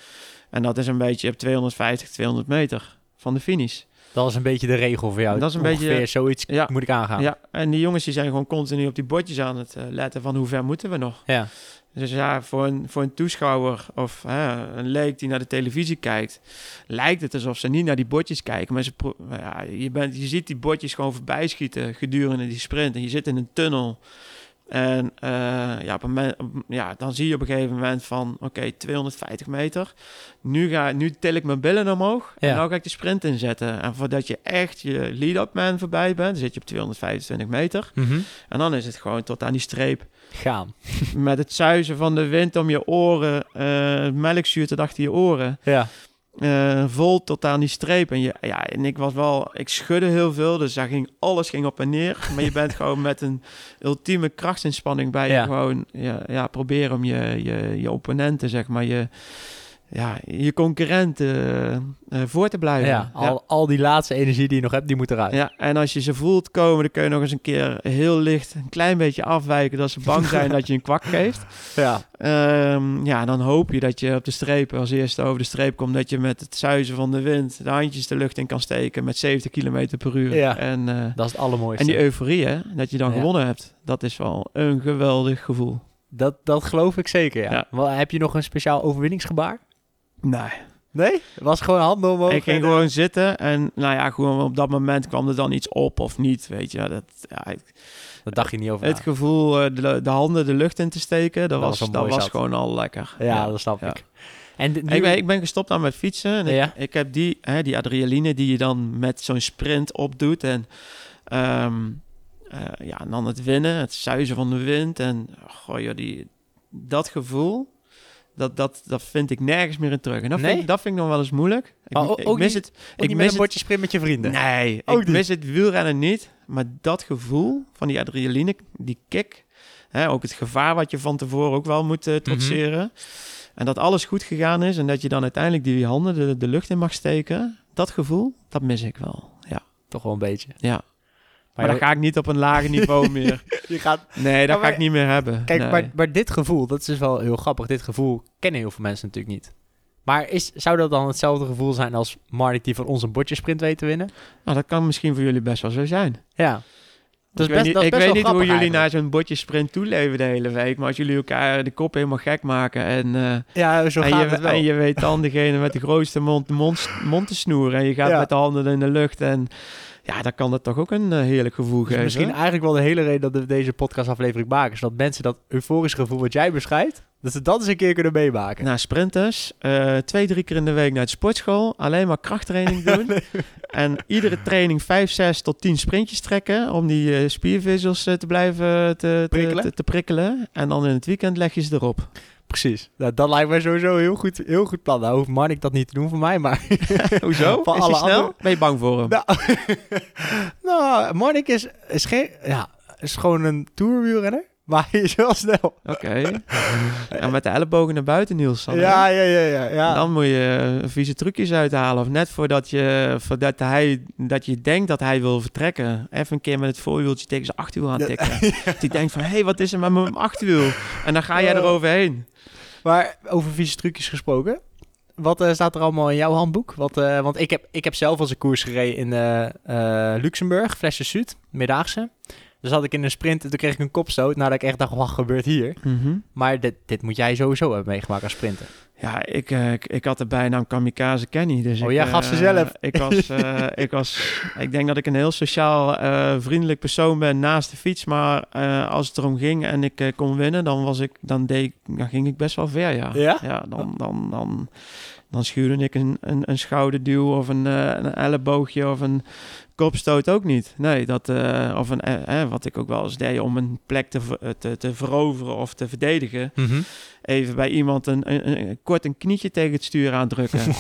En dat is een beetje op 250, 200 meter van de finish. Dat is een beetje de regel voor jou. Dat is een Ongeveer beetje- zoiets Ja. moet ik aangaan. Ja, en die jongens die zijn gewoon continu op die bordjes aan het eh, letten van hoe ver moeten we nog. Ja. Dus ja, voor een, voor een toeschouwer of hè, een leek die naar de televisie kijkt, lijkt het alsof ze niet naar die bordjes kijken. Maar ze ja, je, bent, je ziet die bordjes gewoon voorbij schieten gedurende die sprint. En je zit in een tunnel. En eh, ja, op een moment, ja, dan zie je op een gegeven moment van, oké, 250 meter. Nu, ga, nu til ik mijn billen omhoog Ja. en nou ga ik de sprint inzetten. En voordat je echt je lead-up man voorbij bent, dan zit je op 225 meter. Mhm. En dan is het gewoon tot aan die streep Gaan. met het zuizen van de wind om je oren, eh melkzuur tot achter je oren, Ja. Eh, vol tot aan die streep. En, je, ja, en ik was wel, ik schudde heel veel, dus daar ging, alles ging op en neer. Maar je bent <laughs> gewoon met een ultieme krachtsinspanning bij Ja. je gewoon ja, ja, proberen om je, je, je opponenten, zeg maar, je, ja, je concurrenten eh, eh, voor te blijven. Ja, al, al die laatste energie die je nog hebt, die moet eruit. Ja, en als je ze voelt komen, dan kun je nog eens een keer heel licht een klein beetje afwijken dat ze bang zijn dat je een kwak geeft. <laughs> Ja. Ehm, ja, dan hoop je dat je op de streep als eerste over de streep komt. Dat je met het zuizen van de wind de handjes de lucht in kan steken met 70 km per uur. Ja. En, eh, Dat is het allermooiste. en die euforie, hè, dat je dan Ja. gewonnen hebt. Dat is wel een geweldig gevoel. dat, dat geloof ik zeker, ja. Ja. Wel, heb je nog een speciaal overwinningsgebaar? Nee. Nee? Het was gewoon handen omhoog. Ik ging en, gewoon zitten en nou ja, gewoon op dat moment kwam er dan iets op of niet, weet je. Dat, ja, ik- Dat dacht je niet over het na. gevoel eh, de, de handen de lucht in te steken, dat, Dat was dat was gewoon al lekker. Ja, dat snap ja. ik. En nu- Ik ben, ik ben gestopt aan met fietsen. En Ja. ik, ik heb die, hè, die adrenaline die je dan met zo'n sprint opdoet. En, ehm, eh, ja, en dan het winnen, het zuizen van de wind. En goh, joh, die, dat gevoel, dat, dat, dat vind ik nergens meer in terug. En dat, Nee? vind, ik, dat vind ik nog wel eens moeilijk. Ik, Maar o- ik ook mis niet- het. Ik met mis een bordje sprint met je vrienden. Nee, Ook ik niet. mis het wielrennen niet. Maar dat gevoel van die adrenaline, die kick. Hè, ook het gevaar wat je van tevoren ook wel moet eh, trotseren. En dat alles goed gegaan is en dat je dan uiteindelijk die handen de, de lucht in mag steken. Dat gevoel, dat mis ik wel. Ja, Toch wel een beetje. ja. Maar, Maar, dat ga ik niet op een lager niveau <laughs> meer. je gaat... Nee, dat Maar- ga ik niet meer hebben. Kijk, Nee. maar, maar dit gevoel, dat is dus wel heel grappig. Dit gevoel kennen heel veel mensen natuurlijk niet. Maar is, zou dat dan hetzelfde gevoel zijn als Marnik die van ons een bordjesprint weet te winnen? Nou, dat kan misschien voor jullie best wel zo zijn. Ja. Dat is ik weet best, niet, dat is ik weet niet hoe jullie eigenlijk. naar zo'n bordje sprint toeleven de hele week. Maar als jullie elkaar de kop helemaal gek maken en... eh, Ja, zo en, gaat je, het wel. en je weet dan degene met de grootste mond, mond, mond te snoeren. En je gaat Ja. met de handen in de lucht. En ja, dan kan dat toch ook een eh, heerlijk gevoel Dus geven. misschien eigenlijk wel de hele reden dat we deze podcastaflevering maken. Zodat mensen dat euforische gevoel wat jij beschrijft, dat ze dat eens een keer kunnen meemaken. Nou, sprinters, eh, twee, drie keer in de week naar de sportschool. Alleen maar krachttraining <laughs> doen. En iedere training vijf, zes tot tien sprintjes trekken. Om die eh, spiervezels te blijven te, Prikkelen. Te, te, te prikkelen. En dan in het weekend leg je ze erop. Precies. Nou, dat lijkt mij sowieso heel goed, heel goed plan. Nou hoeft Marnik dat niet te doen voor mij, maar... <laughs> <laughs> Hoezo? Van is alle snel? andere- Ben je bang voor hem? Nou, <laughs> nou Marnik is, is, geen, ja, is gewoon een tourwielrenner, maar hij is wel snel. Oké. En met de ellebogen naar buiten, Niels. dan? Ja, ja, ja, ja. ja. Dan moet je eh, vieze trucjes uithalen. Of net voordat je, voordat hij, dat je denkt dat hij wil vertrekken. Even een keer met het voorwieltje tegen zijn achterwiel aan Ja. tikken. <laughs> Dat hij denkt van, hé, hey, wat is er met mijn achterwiel? En dan ga jij eroverheen. Maar over vieze trucjes gesproken. Wat eh, staat er allemaal in jouw handboek? Wat, eh, want ik heb, ik heb zelf als een koers gereden in Luxemburg, Flesje Zuid, Meerdaagse. Dus had ik in een sprint en toen kreeg ik een kopstoot. Nadat ik echt dacht, wat gebeurt hier? Maar dit, dit moet jij sowieso hebben meegemaakt als sprinter. Ja, ik, eh, ik, ik had de bijnaam Kamikaze Kenny. Dus Oh, ik, jij gaf ze eh, zelf. Ik was, <laughs> eh, ik was, ik denk dat ik een heel sociaal, vriendelijk persoon ben naast de fiets. Maar als het erom ging en ik kon winnen, dan was ik, dan deed, ik- dan ging ik best wel ver, ja. Ja? Ja, dan, dan, dan, dan schuurde ik een, een, een schouderduw of een, een elleboogje of een kopstoot ook niet. Nee, dat, eh, of een, eh, eh, wat ik ook wel eens deed om een plek te, te, te veroveren of te verdedigen. Even bij iemand een, een, een- kort een knietje tegen het stuur aandrukken. <laughs>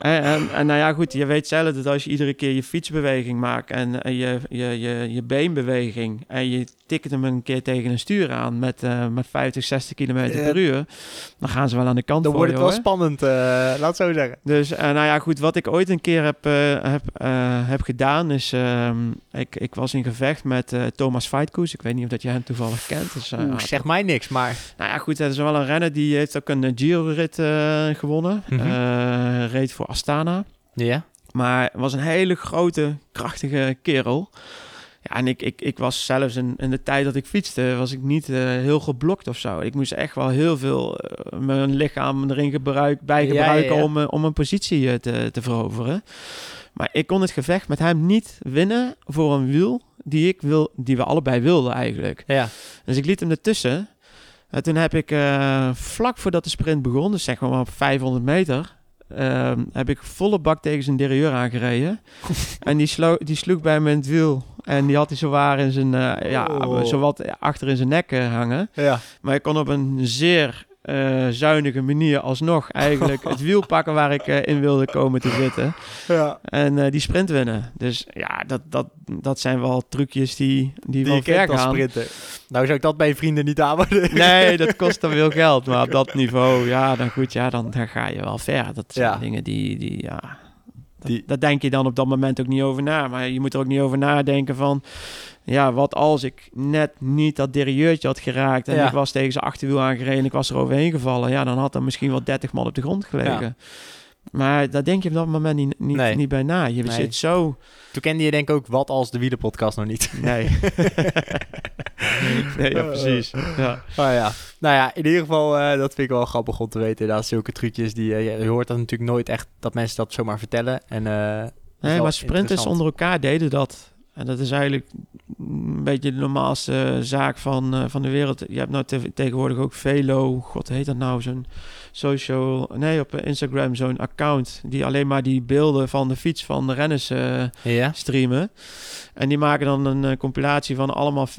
En, en, en nou ja, goed, je weet zelf dat als je iedere keer je fietsbeweging maakt en eh, je, je, je, je beenbeweging en je tikt hem een keer tegen een stuur aan met, eh, met 50, 60 kilometer per uur, dan gaan ze wel aan de kant Dan voor wordt het wel spannend, eh, laat het zo zeggen. Dus eh, nou ja, goed, wat ik ooit een keer heb, eh, heb, eh, heb gedaan is, ehm, ik, ik was in gevecht met eh, Thomas Feitkoes. Ik weet niet of dat jij hem toevallig kent. Dus, eh, Oeh, ja, zeg mij niks, maar... nou ja, goed, het is wel een renner die heeft ook een eh, Giro-rit eh, gewonnen. Mhm. Eh, reed voor Astana. Ja? Maar was een hele grote, krachtige kerel. Ja, en ik, ik, ik was zelfs in, in de tijd dat ik fietste, was ik niet heel geblokt of zo. Ik moest echt wel heel veel mijn lichaam erin gebruik, bij Ja, ja, gebruiken ja. Om, om een positie te, te veroveren. Maar ik kon het gevecht met hem niet winnen voor een wiel die, ik wil, die we allebei wilden eigenlijk. Ja. Dus ik liet hem ertussen. En toen heb ik eh, vlak voordat de sprint begon, dus zeg maar op 500 meter, ehm, heb ik volle bak tegen zijn derailleur aangereden. <laughs> en die, slo die sloeg bij me in het wiel. En die had hij zowaar in zijn, eh, ja, Oh. zowat achter in zijn nek eh, hangen. Ja. Maar ik kon op een zeer eh, zuinige manier alsnog eigenlijk het <laughs> wiel pakken waar ik eh, in wilde komen te zitten. ja. En eh, die sprint winnen. Dus ja, dat, dat, dat zijn wel trucjes die, die, Die wel ver gaan. sprinter. Nou zou ik dat bij vrienden niet aanhouden. Nee, dat kost dan <laughs> veel geld. Maar op dat niveau, ja, dan goed, ja, dan, dan ga je wel ver. Dat zijn Ja. dingen die, die ja... Dat, Die- daar denk je dan op dat moment ook niet over na. Maar je moet er ook niet over nadenken van... Ja, wat als ik net niet dat derieurtje had geraakt... en Ja. ik was tegen zijn achterwiel aangereden... en ik was er overheen gevallen... ja, dan had er misschien wel 30 man op de grond gelegen. Maar daar denk je op dat moment niet, niet, Nee. niet bij na. Je Nee. zit zo... Toen kende je denk ik ook wat als de wielerpodcast nog niet. Nee. <laughs> <laughs> nee, ja, precies. Ja. Oh ja. Nou ja, in ieder geval, eh, dat vind ik wel grappig om te weten. Dat zulke trucjes, die, eh, je hoort dat natuurlijk nooit echt, dat mensen dat zomaar vertellen. En, eh, Nee, maar sprinters onder elkaar deden dat. En dat is eigenlijk een beetje de normaalste zaak van, van de wereld. Je hebt nou te- tegenwoordig ook Velo, god heet dat nou, zo'n social, nee op Instagram zo'n account die alleen maar die beelden van de fiets van de renners eh, Ja? streamen. En die maken dan een eh, compilatie van allemaal f-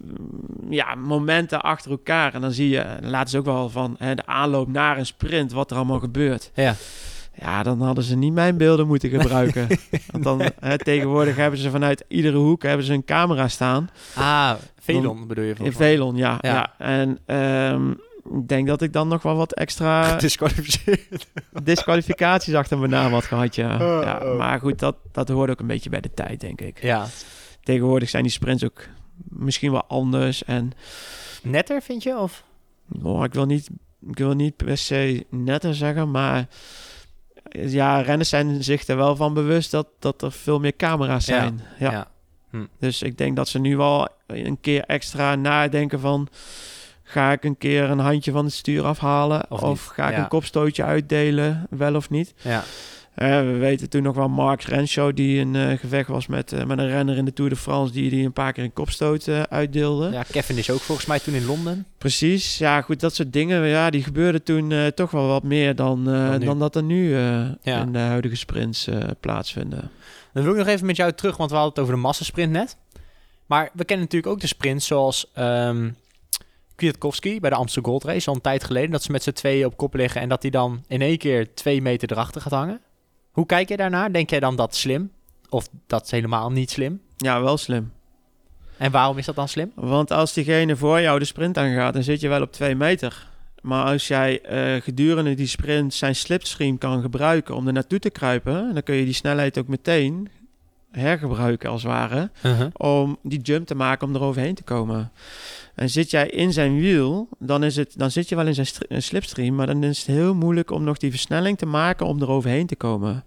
ja, momenten achter elkaar. En dan zie je, laten ze ook wel van hè, de aanloop naar een sprint, wat er allemaal gebeurt. Ja. Ja, dan hadden ze niet mijn beelden moeten gebruiken. <laughs> Want dan, hè, tegenwoordig hebben ze vanuit iedere hoek hebben ze een camera staan. Ah, Velon bedoel je In. Velon, ja. Ja. ja. En ehm, ik denk dat ik dan nog wel wat extra <laughs> <laughs> disqualificaties achter mijn naam had gehad, ja. Oh, ja oh. maar goed, dat, dat hoort ook een beetje bij de tijd, denk ik. Ja. Tegenwoordig zijn die sprints ook misschien wel anders. En Netter, vind je? Of? oh, ik, wil niet, ik wil niet per se netter zeggen, maar ja, renners zijn zich er wel van bewust dat, dat er veel meer camera's Ja. zijn. Ja. Dus ik denk dat ze nu wel een keer extra nadenken van... ga ik een keer een handje van het stuur afhalen... Of ga ik Ja. een kopstootje uitdelen, wel of niet. Ja. Eh, we weten toen nog wel Mark Renshaw... die in eh, gevecht was met, eh, met een renner in de Tour de France... die, die een paar keer een kopstoot uitdeelde. ja, Kevin is ook volgens mij toen in Londen. Precies, ja goed, dat soort dingen... Ja, die gebeurden toen toch wel wat meer dan, Dan dan dat er nu Ja. in de huidige sprints plaatsvinden. Dan wil ik nog even met jou terug, want we hadden het over de massasprint net. Maar we kennen natuurlijk ook de sprints zoals ehm Kwiatkowski bij de Amsterdam Gold Race al een tijd geleden. Dat ze met z'n tweeën op kop liggen en dat hij dan in één keer twee meter erachter gaat hangen. Hoe kijk je daarnaar? Denk jij dan dat slim? Of dat is helemaal niet slim? Ja, wel slim. En waarom is dat dan slim? Want als diegene voor jou de sprint aangaat, dan zit je wel op twee meter. Maar als jij eh, gedurende die sprint zijn slipstream kan gebruiken om er naartoe te kruipen, dan kun je die snelheid ook meteen hergebruiken als het ware, om die jump te maken om er overheen te komen. En zit jij in zijn wiel, dan, is het, dan zit je wel in zijn slipstream, maar dan is het heel moeilijk om nog die versnelling te maken om er overheen te komen.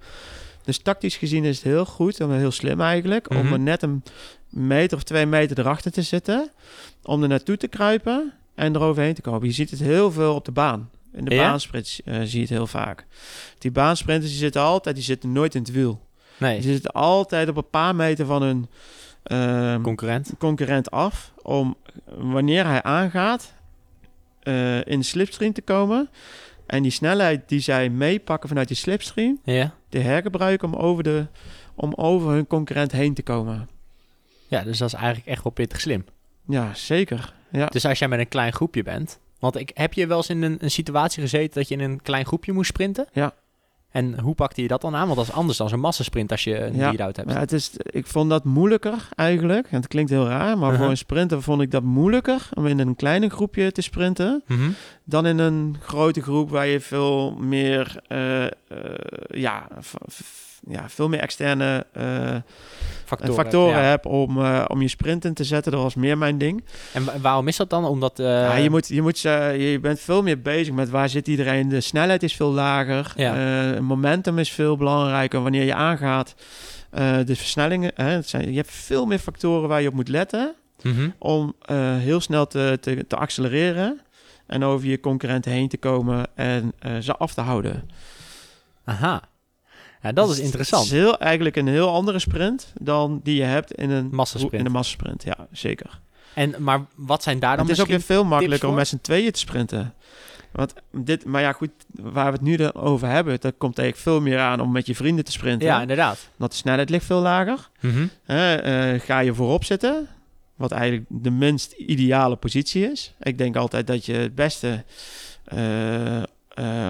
Dus tactisch gezien is het heel goed en heel slim eigenlijk, om Mhm. er net een meter of twee meter erachter te zitten, om er naartoe te kruipen en er overheen te komen. Je ziet het heel veel op de baan. In de Ja? baansprints eh, zie je het heel vaak. Die baansprinters die zitten altijd, die zitten nooit in het wiel. Nee, Die zitten altijd op een paar meter van hun ehm, concurrent. concurrent af. Om wanneer hij aangaat eh, in de slipstream te komen. En die snelheid die zij meepakken vanuit die slipstream, Ja. te hergebruiken om over, de, om over hun concurrent heen te komen. ja, dus dat is eigenlijk echt wel pittig slim. Ja, zeker. Ja. Dus als jij met een klein groepje bent... Want ik, heb je wel eens in een, een situatie gezeten dat je in een klein groepje moest sprinten? Ja. En hoe pakte je dat dan aan? Want dat is anders dan zo'n massasprint als je een Ja, lead-out hebt. Maar het is, ik vond dat moeilijker eigenlijk. En het klinkt heel raar, maar Uh-huh. voor een sprinter vond ik dat moeilijker om in een kleine groepje te sprinten. Mhm. dan in een grote groep waar je veel meer, eh, eh, ja, ja, veel meer externe eh, Factoren. factoren ja. hebt om, eh, om je sprint in te zetten. Dat was meer mijn ding. En wa- waarom is dat dan? Omdat... eh, ja, je, moet, je, moet, je bent veel meer bezig met waar zit iedereen. De snelheid is veel lager. Ja. Momentum is veel belangrijker wanneer je aangaat. De versnellingen, hè, het zijn, je hebt veel meer factoren waar je op moet letten mhm. om heel snel te, te, te accelereren en over je concurrenten heen te komen en ze af te houden. Aha. Ja, dat is Dus interessant. Het is heel, eigenlijk een heel andere sprint dan die je hebt in een Massasprint. In een massasprint, ja, zeker. En, maar wat zijn daar dan het is ook weer veel makkelijker om met z'n tweeën te sprinten. Want dit, maar ja, goed, waar we het nu dan over hebben, dat komt eigenlijk veel meer aan om met je vrienden te sprinten. Ja, inderdaad. Want de snelheid ligt veel lager. Mhm. Eh, ga je voorop zitten, wat eigenlijk de minst ideale positie is. Ik denk altijd dat je het beste eh, eh,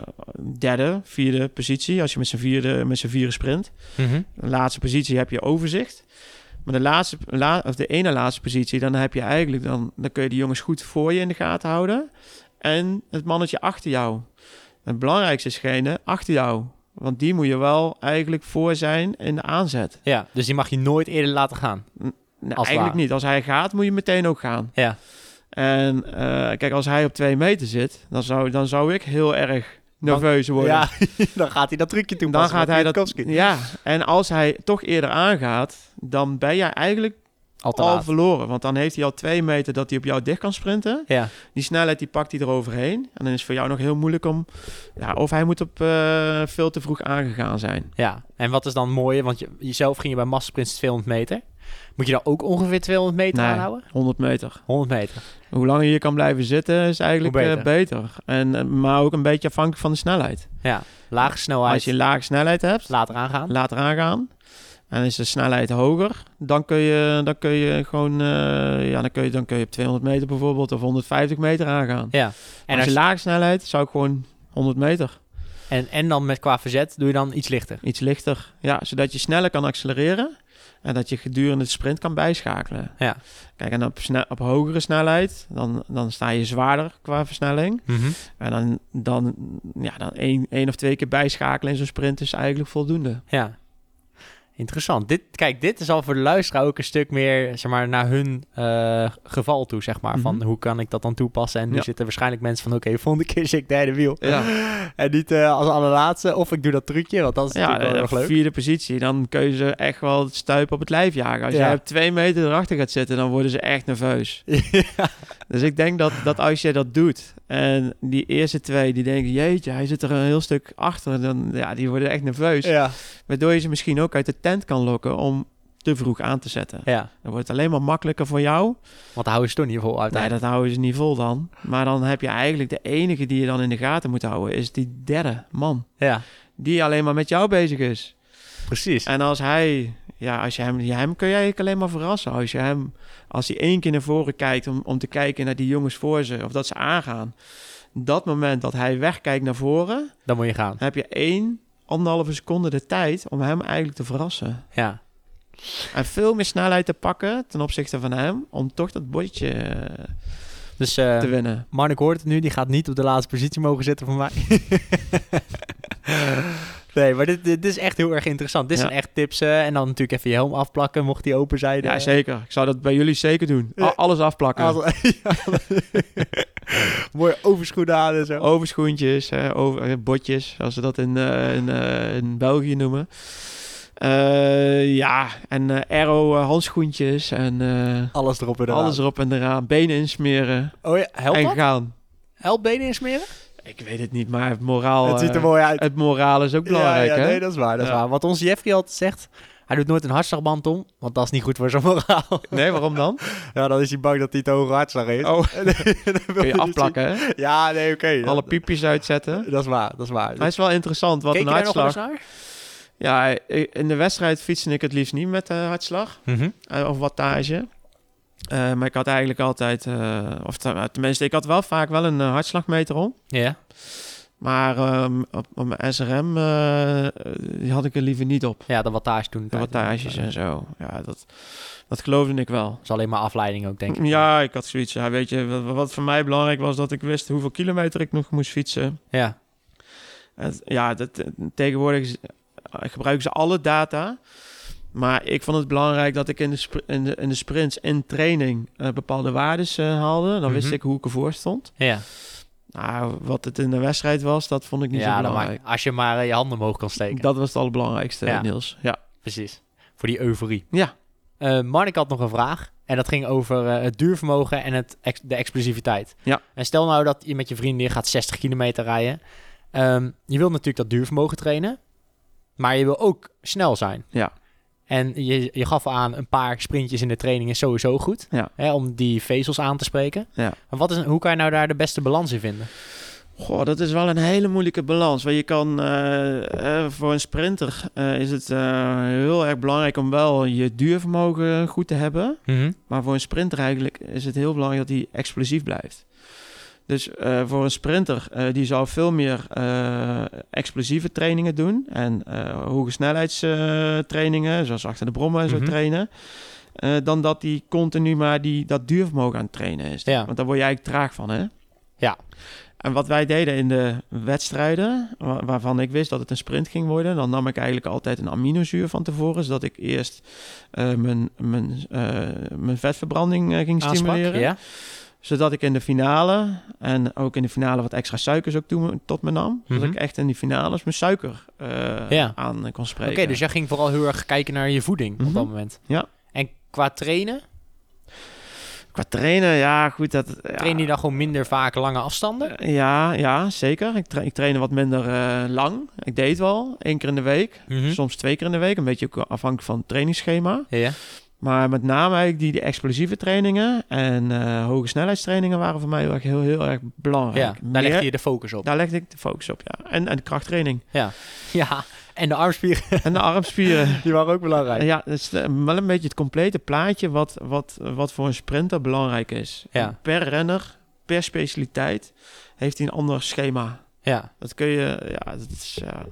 derde, vierde positie, als je met z'n vierde, met z'n vieren sprint. Mhm. De laatste positie heb je overzicht. Maar de laatste, la, of de ene laatste positie, dan heb je eigenlijk dan, dan kun je die jongens goed voor je in de gaten houden. En het mannetje achter jou. Het belangrijkste is degene achter jou. Want die moet je wel eigenlijk voor zijn in de aanzet. Ja, dus die mag je nooit eerder laten gaan. Nee, Als eigenlijk waar. niet. Als hij gaat, moet je meteen ook gaan. Ja. En eh, kijk, als hij op twee meter zit, dan zou, dan zou ik heel erg nerveus worden. Ja, <laughs> dan gaat hij dat trucje doen. dan gaat hij dat. Ja, en als hij toch eerder aangaat, dan ben jij eigenlijk Al verloren. Want dan heeft hij al twee meter dat hij op jou dicht kan sprinten. Ja, Die snelheid die pakt hij eroverheen. En dan is het voor jou nog heel moeilijk om... Ja, of hij moet op eh, veel te vroeg aangegaan zijn. ja. En wat is dan mooie? Want je, jezelf ging je bij massasprints 200 meter. Moet je dan ook ongeveer 200 meter Nee. aanhouden? 100 meter. 100 meter. Hoe langer je kan blijven zitten, is eigenlijk eh, beter. beter. En, eh, maar ook een beetje afhankelijk van de snelheid. Ja, lage snelheid. Als je lage snelheid hebt, later aangaan. later aangaan. En is de snelheid hoger, dan kun je, dan kun je gewoon, eh, ja, dan kun je, dan kun je op 200 meter bijvoorbeeld of 150 meter aangaan. Ja. En als je lage snelheid, zou ik gewoon 100 meter, en, en dan met qua verzet doe je dan iets lichter. iets lichter. Ja, zodat je sneller kan accelereren en dat je gedurende de sprint kan bijschakelen. Ja. Kijk, en op, op hogere snelheid, dan, dan sta je zwaarder qua versnelling. Mhm. En dan, dan, ja, dan één, één of twee keer bijschakelen in zo'n sprint is eigenlijk voldoende. Ja. Interessant. Dit, kijk, dit is al voor de luisteraar ook een stuk meer zeg maar, naar hun eh, geval toe, zeg maar. Van Mhm. hoe kan ik dat dan toepassen? En nu Ja. zitten waarschijnlijk mensen van, oké, volgende keer zit ik derde wiel. Ja. <laughs> En niet eh, als allerlaatste, of ik doe dat trucje, want dat is Ja, natuurlijk wel de erg leuk. vierde positie, dan kun je ze echt wel stuipen op het lijf jagen. Als jij op twee meter erachter gaat zitten, dan worden ze echt nerveus. <laughs> <laughs> Dus ik denk dat, dat als je dat doet en die eerste twee, die denken, jeetje, hij zit er een heel stuk achter, dan ja, die worden echt nerveus. ja. Waardoor je ze misschien ook uit de tent kan lokken om te vroeg aan te zetten. Ja, Dan wordt het alleen maar makkelijker voor jou. want houden ze toch niet vol Nee, uiteindelijk. dat houden ze niet vol dan. Maar dan heb je eigenlijk de enige die je dan in de gaten moet houden, is die derde man. Ja, Die alleen maar met jou bezig is. precies. En als hij, ja, als je hem, hem kun je eigenlijk alleen maar verrassen. Als je hem, als hij één keer naar voren kijkt om, om te kijken naar die jongens voor ze, of dat ze aangaan. Dat moment dat hij wegkijkt naar voren, Dan moet je gaan. heb je één, anderhalve seconde de tijd om hem eigenlijk te verrassen. Ja, En veel meer snelheid te pakken ten opzichte van hem, om toch dat bordje eh, dus eh te winnen. Marnik hoort het nu, die gaat niet op de laatste positie mogen zitten voor mij. <laughs> nee, maar dit, dit is echt heel erg interessant. Dit zijn echt tips. en dan natuurlijk even je helm afplakken, mocht die open zijn. Ja, zeker. Ik zou dat bij jullie zeker doen. A- Alles afplakken. <laughs> Ja. <laughs> Mooie overschoenen aan en zo. Overschoentjes, eh, over, eh, botjes, zoals ze dat in, eh, in, eh, in België noemen. Ja, en aero eh, handschoentjes en Alles erop en eraan. alles erop en eraan. Benen insmeren Oh ja, helpt en dat? gaan. Helpt benen insmeren? Ik weet het niet, maar het moraal, het ziet er eh, mooi uit. het moraal is ook belangrijk, ja, ja, hè? nee, dat is waar, dat is waar. Wat onze Jeffrey altijd zegt, hij doet nooit een hartslagband om, want dat is niet goed voor zijn moraal. <laughs> Nee, waarom dan? ja, dan is hij bang dat hij te hoge hartslag heeft. Oh, <laughs> En dan wil kun hij je afplakken, hè? Ja, nee, oké. Alle piepjes uitzetten. Dat is waar, dat is waar. Maar het is wel interessant, wat een nog eens hartslag... naar? Ja, i- in de wedstrijd fietste ik het liefst niet met de hartslag. Mhm. eh, of wattage. Eh, maar ik had eigenlijk altijd, eh, of te- tenminste, ik had wel vaak wel een eh, hartslagmeter om. Ja. Maar ehm, op, op mijn SRM die had ik er liever niet op. Ja, de wattage toen. De wattages en zo. Ja, dat, dat geloofde ik wel. Dat is alleen maar afleiding ook, denk ik. Ja, ik had zoiets. Ja, weet je, wat, wat voor mij belangrijk was, dat ik wist hoeveel kilometer ik nog moest fietsen. Ja. En, ja, dat, tegenwoordig gebruiken ze alle data. Maar ik vond het belangrijk dat ik in de, in de, in de sprints in training eh, bepaalde waardes eh, haalde. Dan wist Mhm. ik hoe ik ervoor stond. Ja, Nou, wat het in de wedstrijd was, dat vond ik niet ja zo belangrijk. maakt, als je maar eh, je handen omhoog kan steken. Dat was het allerbelangrijkste, Ja. Niels. Ja. Precies. Voor die euforie. Ja. Eh Marnik had nog een vraag. En dat ging over eh, het duurvermogen en het ex- de explosiviteit. Ja. En stel nou dat je met je vrienden gaat 60 kilometer rijden. Ehm, je wilt natuurlijk dat duurvermogen trainen. Maar je wil ook snel zijn. Ja. En je, je gaf aan een paar sprintjes in de training is sowieso goed. Ja. Hè, om die vezels aan te spreken. Ja. Maar wat is, hoe kan je nou daar de beste balans in vinden? Goh, dat is wel een hele moeilijke balans. Want je kan eh, eh, voor een sprinter eh, is het heel erg belangrijk om wel je duurvermogen goed te hebben. Maar voor een sprinter eigenlijk is het heel belangrijk dat hij explosief blijft. Dus eh, voor een sprinter, eh, die zou veel meer eh, explosieve trainingen doen. En hoge snelheidstrainingen, zoals achter de brommen en zo Mhm. trainen. dan dat hij continu maar die, dat duurvermogen aan het trainen is. Ja. Want daar word je eigenlijk traag van, hè? Ja. En wat wij deden in de wedstrijden, wa- waarvan ik wist dat het een sprint ging worden, dan nam ik eigenlijk altijd een aminozuur van tevoren, zodat ik eerst mijn, mijn, mijn vetverbranding ging stimuleren. ja? Zodat ik in de finale, en ook in de finale wat extra suikers ook toe, tot me nam, zodat Mhm. ik echt in die finales mijn suiker eh, Ja. aan kon Oké, spreken. dus jij ging vooral heel erg kijken naar je voeding op Mhm. dat moment. Ja. En qua trainen, Qua trainen, ja goed, dat... Ja, train je dan gewoon minder vaak lange afstanden? eh, ja, ja, zeker. Ik, tra ik trainde wat minder eh, lang. Ik deed wel, één keer in de week. Mhm. Soms twee keer in de week, een beetje ook afhankelijk van het trainingsschema. Ja. Maar met name eigenlijk die, die explosieve trainingen en eh, hoge snelheidstrainingen waren voor mij heel, heel, heel erg belangrijk. ja, daar legde je de focus op. daar legde ik de focus op, ja. En, en de krachttraining. Ja, <laughs> en de armspieren, En de armspieren. <laughs> die waren ook belangrijk. ja, dat is eh, wel een beetje het complete plaatje wat, wat, wat voor een sprinter belangrijk is. Ja. Per renner, per specialiteit, heeft hij een ander schema. Ja. Dat kun je, ja, dat is, ja,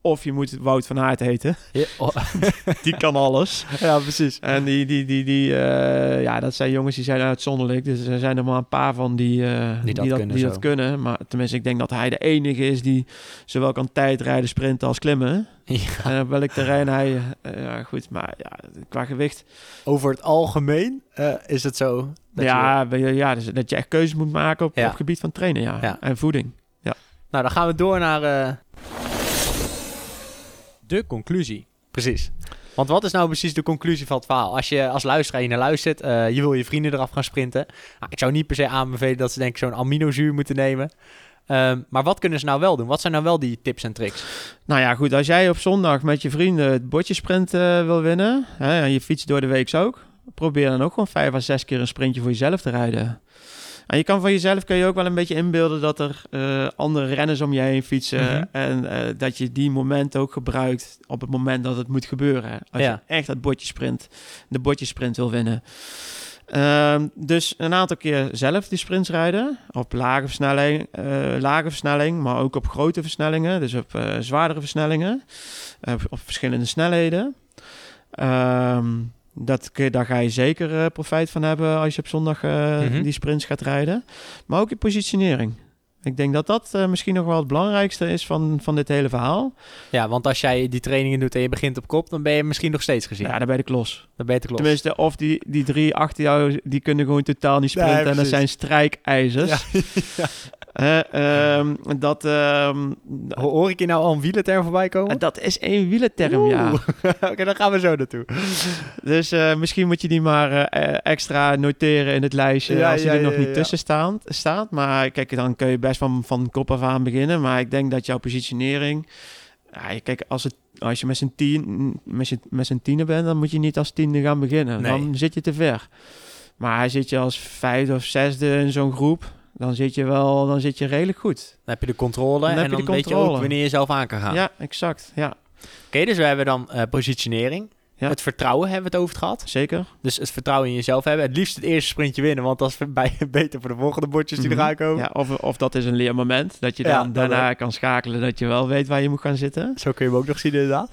of je moet Wout van Aert heten. Ja, oh, <laughs> Die kan alles. ja, precies. En die, die, die, die eh, ja, dat zijn jongens die zijn uitzonderlijk. Dus er zijn er maar een paar van die, eh, Die dat kunnen die dat kunnen. Maar tenminste, ik denk dat hij de enige is die zowel kan tijdrijden, sprinten als klimmen. Ja. En op welk terrein hij, eh, ja goed, maar ja, qua gewicht. Over het algemeen eh, is het zo. Dat ja, je, ja dus dat je echt keuzes moet maken op, Ja. op gebied van trainen, ja. Ja. En voeding. Nou, dan gaan we door naar eh, de conclusie. Precies. Want wat is nou precies de conclusie van het verhaal? Als je als luisteraar hier naar luistert, eh, je wil je vrienden eraf gaan sprinten. Nou, ik zou niet per se aanbevelen dat ze denk ik zo'n aminozuur moeten nemen. Ehm, maar wat kunnen ze nou wel doen? Wat zijn nou wel die tips en tricks? Nou ja, goed, als jij op zondag met je vrienden het bordjesprint eh wil winnen, hè, en je fietst door de week ook, probeer dan ook gewoon vijf à zes keer een sprintje voor jezelf te rijden. En je kan van jezelf kun je ook wel een beetje inbeelden dat er eh, andere renners om je heen fietsen. Mhm. En eh, dat je die momenten ook gebruikt op het moment dat het moet gebeuren. Als Ja. je echt dat bordjesprint, de bordjesprint wil winnen. Ehm, dus een aantal keer zelf die sprints rijden. Op lage versnelling, eh, lage versnelling, maar ook op grote versnellingen. Dus op zwaardere versnellingen. op- verschillende snelheden. Ehm, dat daar ga je zeker eh, profijt van hebben als je op zondag eh, Mhm. die sprints gaat rijden. Maar ook je positionering. Ik denk dat dat eh, misschien nog wel het belangrijkste is van, van dit hele verhaal. Ja, want als jij die trainingen doet en je begint op kop, dan ben je misschien nog steeds gezien. Ja, daar ben je de klos. Dan ben je te klos. Tenminste, of die, die drie achter jou, die kunnen gewoon totaal niet sprinten. Nee, en dat zijn strijkijzers. Eh, <laughs> ehm, dat, ehm, Ho- Hoor ik je nou al een wielerterm voorbij komen? dat is een wielenterm, ja. <laughs> Oké, dan gaan we zo naartoe. Dus eh, misschien moet je die maar eh, eh, extra noteren in het lijstje Ja, als die ja, er nog ja, niet ja. tussen staan, staat. Maar kijk, dan kun je best van, van kop af aan beginnen. Maar ik denk dat jouw positionering... Ja, kijk, als, het, als je met z'n tien, met met z'n tienen bent, dan moet je niet als tiende gaan beginnen. Nee. Dan zit je te ver. Maar zit je als vijfde of zesde in zo'n groep, dan zit je wel, dan zit je redelijk goed. Dan heb je de controle Dan heb en je dan de weet je controle. ook wanneer je zelf aan kan gaan. Ja, exact. Ja, Oké, dus we hebben dan eh, positionering. Ja. Het vertrouwen hebben we het over gehad. zeker. Dus het vertrouwen in jezelf hebben. Het liefst het eerste sprintje winnen, want dat is bij, <laughs> beter voor de volgende bordjes die Mhm. eraan komen. Ja, of, of dat is een leermoment, dat je dan daarna kan schakelen, dat je wel weet waar je moet gaan zitten. Zo kun je hem ook nog zien inderdaad.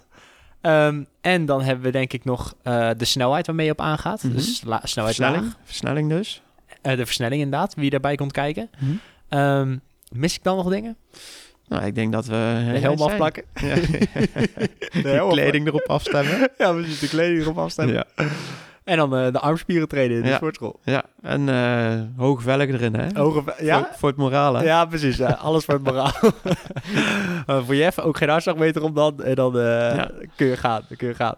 Ehm, en dan hebben we denk ik nog eh, de snelheid waarmee je op aangaat. Mhm. Dus snelheid Versnelling, laag. versnelling dus. Eh, de versnelling inderdaad, wie daarbij komt kijken. Mhm. Ehm, mis ik dan nog dingen? Nou, ik denk dat we... <laughs> De helm <laughs> afplakken. Ja. De helm kleding erop afstemmen. <laughs> Ja, precies. De kleding erop afstemmen. Ja. En dan eh, de armspieren trainen in de Ja. sportschool. ja, en eh hoge velgen erin, hè? Ogen, ja? Voor, voor het morale. Ja, precies. Ja. Alles voor het moraal. Eh, voor Jeff ook geen hartslagmeter om dan. En dan eh, Ja. kun je gaan. Dan kun je gaan.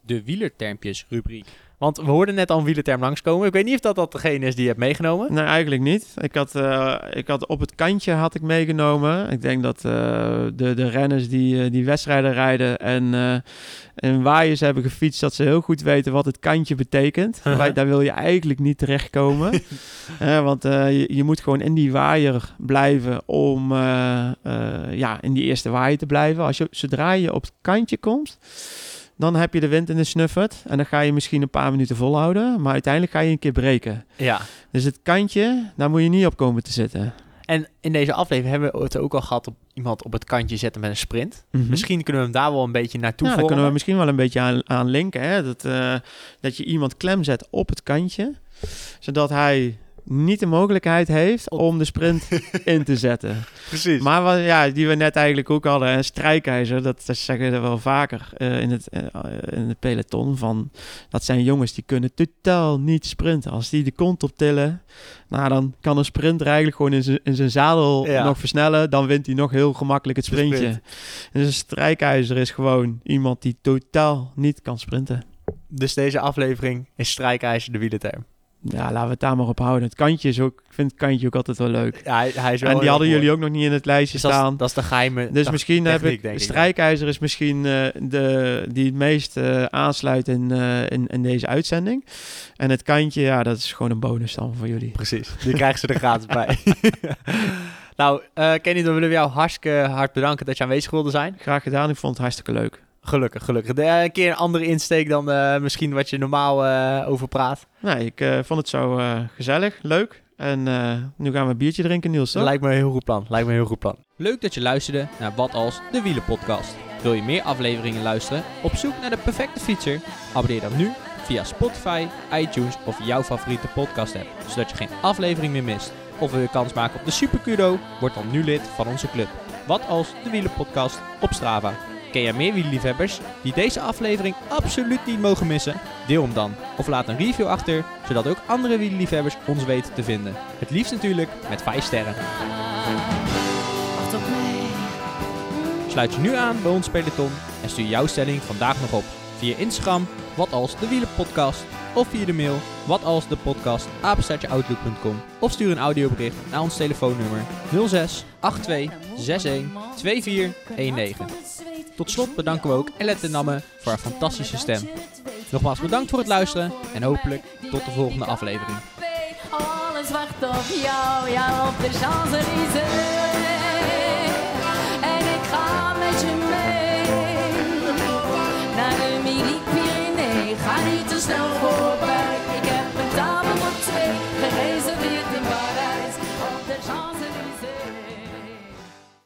De wielertermpjes rubriek. Want we hoorden net al een wielerterm langskomen. Ik weet niet of dat, dat degene is die je hebt meegenomen. Nee, eigenlijk niet. Ik had, eh, ik had op het kantje had ik meegenomen. Ik denk dat eh, de, de renners die, eh, die wedstrijden rijden en, en waaiers hebben gefietst, dat ze heel goed weten wat het kantje betekent. <laughs> Daar wil je eigenlijk niet terechtkomen. <laughs> Want je, je moet gewoon in die waaier blijven om ja, in die eerste waaier te blijven. Als je, zodra je op het kantje komt, dan heb je de wind in de snuffert. En dan ga je misschien een paar minuten volhouden. Maar uiteindelijk ga je een keer breken. Ja. Dus het kantje, daar moet je niet op komen te zitten. En in deze aflevering hebben we het ook al gehad op iemand op het kantje zetten met een sprint. Mhm. Misschien kunnen we hem daar wel een beetje naartoe Ja, daar kunnen we misschien wel een beetje aan, aan linken. Hè? Dat, eh, dat je iemand klem zet op het kantje. Zodat hij niet de mogelijkheid heeft om de sprint <laughs> in te zetten. Precies. Maar wat, ja, die we net eigenlijk ook hadden, een strijkijzer, dat, dat zeggen we wel vaker eh, in, het, eh, in het peloton. Van, dat zijn jongens die kunnen totaal niet sprinten. Als die de kont optillen, nou, dan kan een sprinter eigenlijk gewoon in zijn- in zijn zadel Ja. nog versnellen. Dan wint hij nog heel gemakkelijk het sprintje. sprint. Dus een strijkijzer is gewoon iemand die totaal niet kan sprinten. Dus deze aflevering is strijkijzer de wielerterm. Ja, laten we het daar maar op houden. Het kantje is ook, ik vind het kantje ook altijd wel leuk. Ja, hij, hij is wel En die hadden mooi. jullie ook nog niet in het lijstje Dus dat is, staan. dat is de geheime Dus misschien heb techniek, ik... denk De ik. strijkijzer is misschien eh, de, die het meest eh, aansluit in, eh, in, in deze uitzending. En het kantje, ja, dat is gewoon een bonus dan voor jullie. Precies, die krijgen ze er gratis bij. <laughs> nou, Kenny, dan willen we jou hartstikke hard bedanken dat je aanwezig wilde zijn. Graag gedaan, ik vond het hartstikke leuk. Gelukkig, gelukkig. De, eh, een keer een andere insteek dan eh, misschien wat je normaal eh, over praat. Nee, ik vond het zo gezellig, leuk. En eh, nu gaan we een biertje drinken, Niels, toch? Lijkt me een heel goed plan. Lijkt me een heel goed plan. Leuk dat je luisterde naar Wat Als, de Wielenpodcast. Wil je meer afleveringen luisteren? Op zoek naar de perfecte fietser? Abonneer dan nu via Spotify, iTunes of jouw favoriete podcast app, zodat je geen aflevering meer mist. Of wil je kans maken op de Super Kudo? Word dan nu lid van onze club. Wat Als, de Wielenpodcast op Strava. Ken jij meer wielerliefhebbers die deze aflevering absoluut niet mogen missen? Deel hem dan of laat een review achter, zodat ook andere wielerliefhebbers ons weten te vinden. Het liefst natuurlijk met 5 sterren. Sluit je nu aan bij ons peloton en stuur jouw stelling vandaag nog op. Via Instagram, wat als de wielenpodcast of via de mail wat de podcast of stuur een audiobericht naar ons telefoonnummer 06 82 61 24 19. Tot slot bedanken we ook Ellette Namme voor haar fantastische stem. Nogmaals bedankt voor het luisteren en hopelijk tot de volgende aflevering. Alles wacht op jou, op de En ik ga.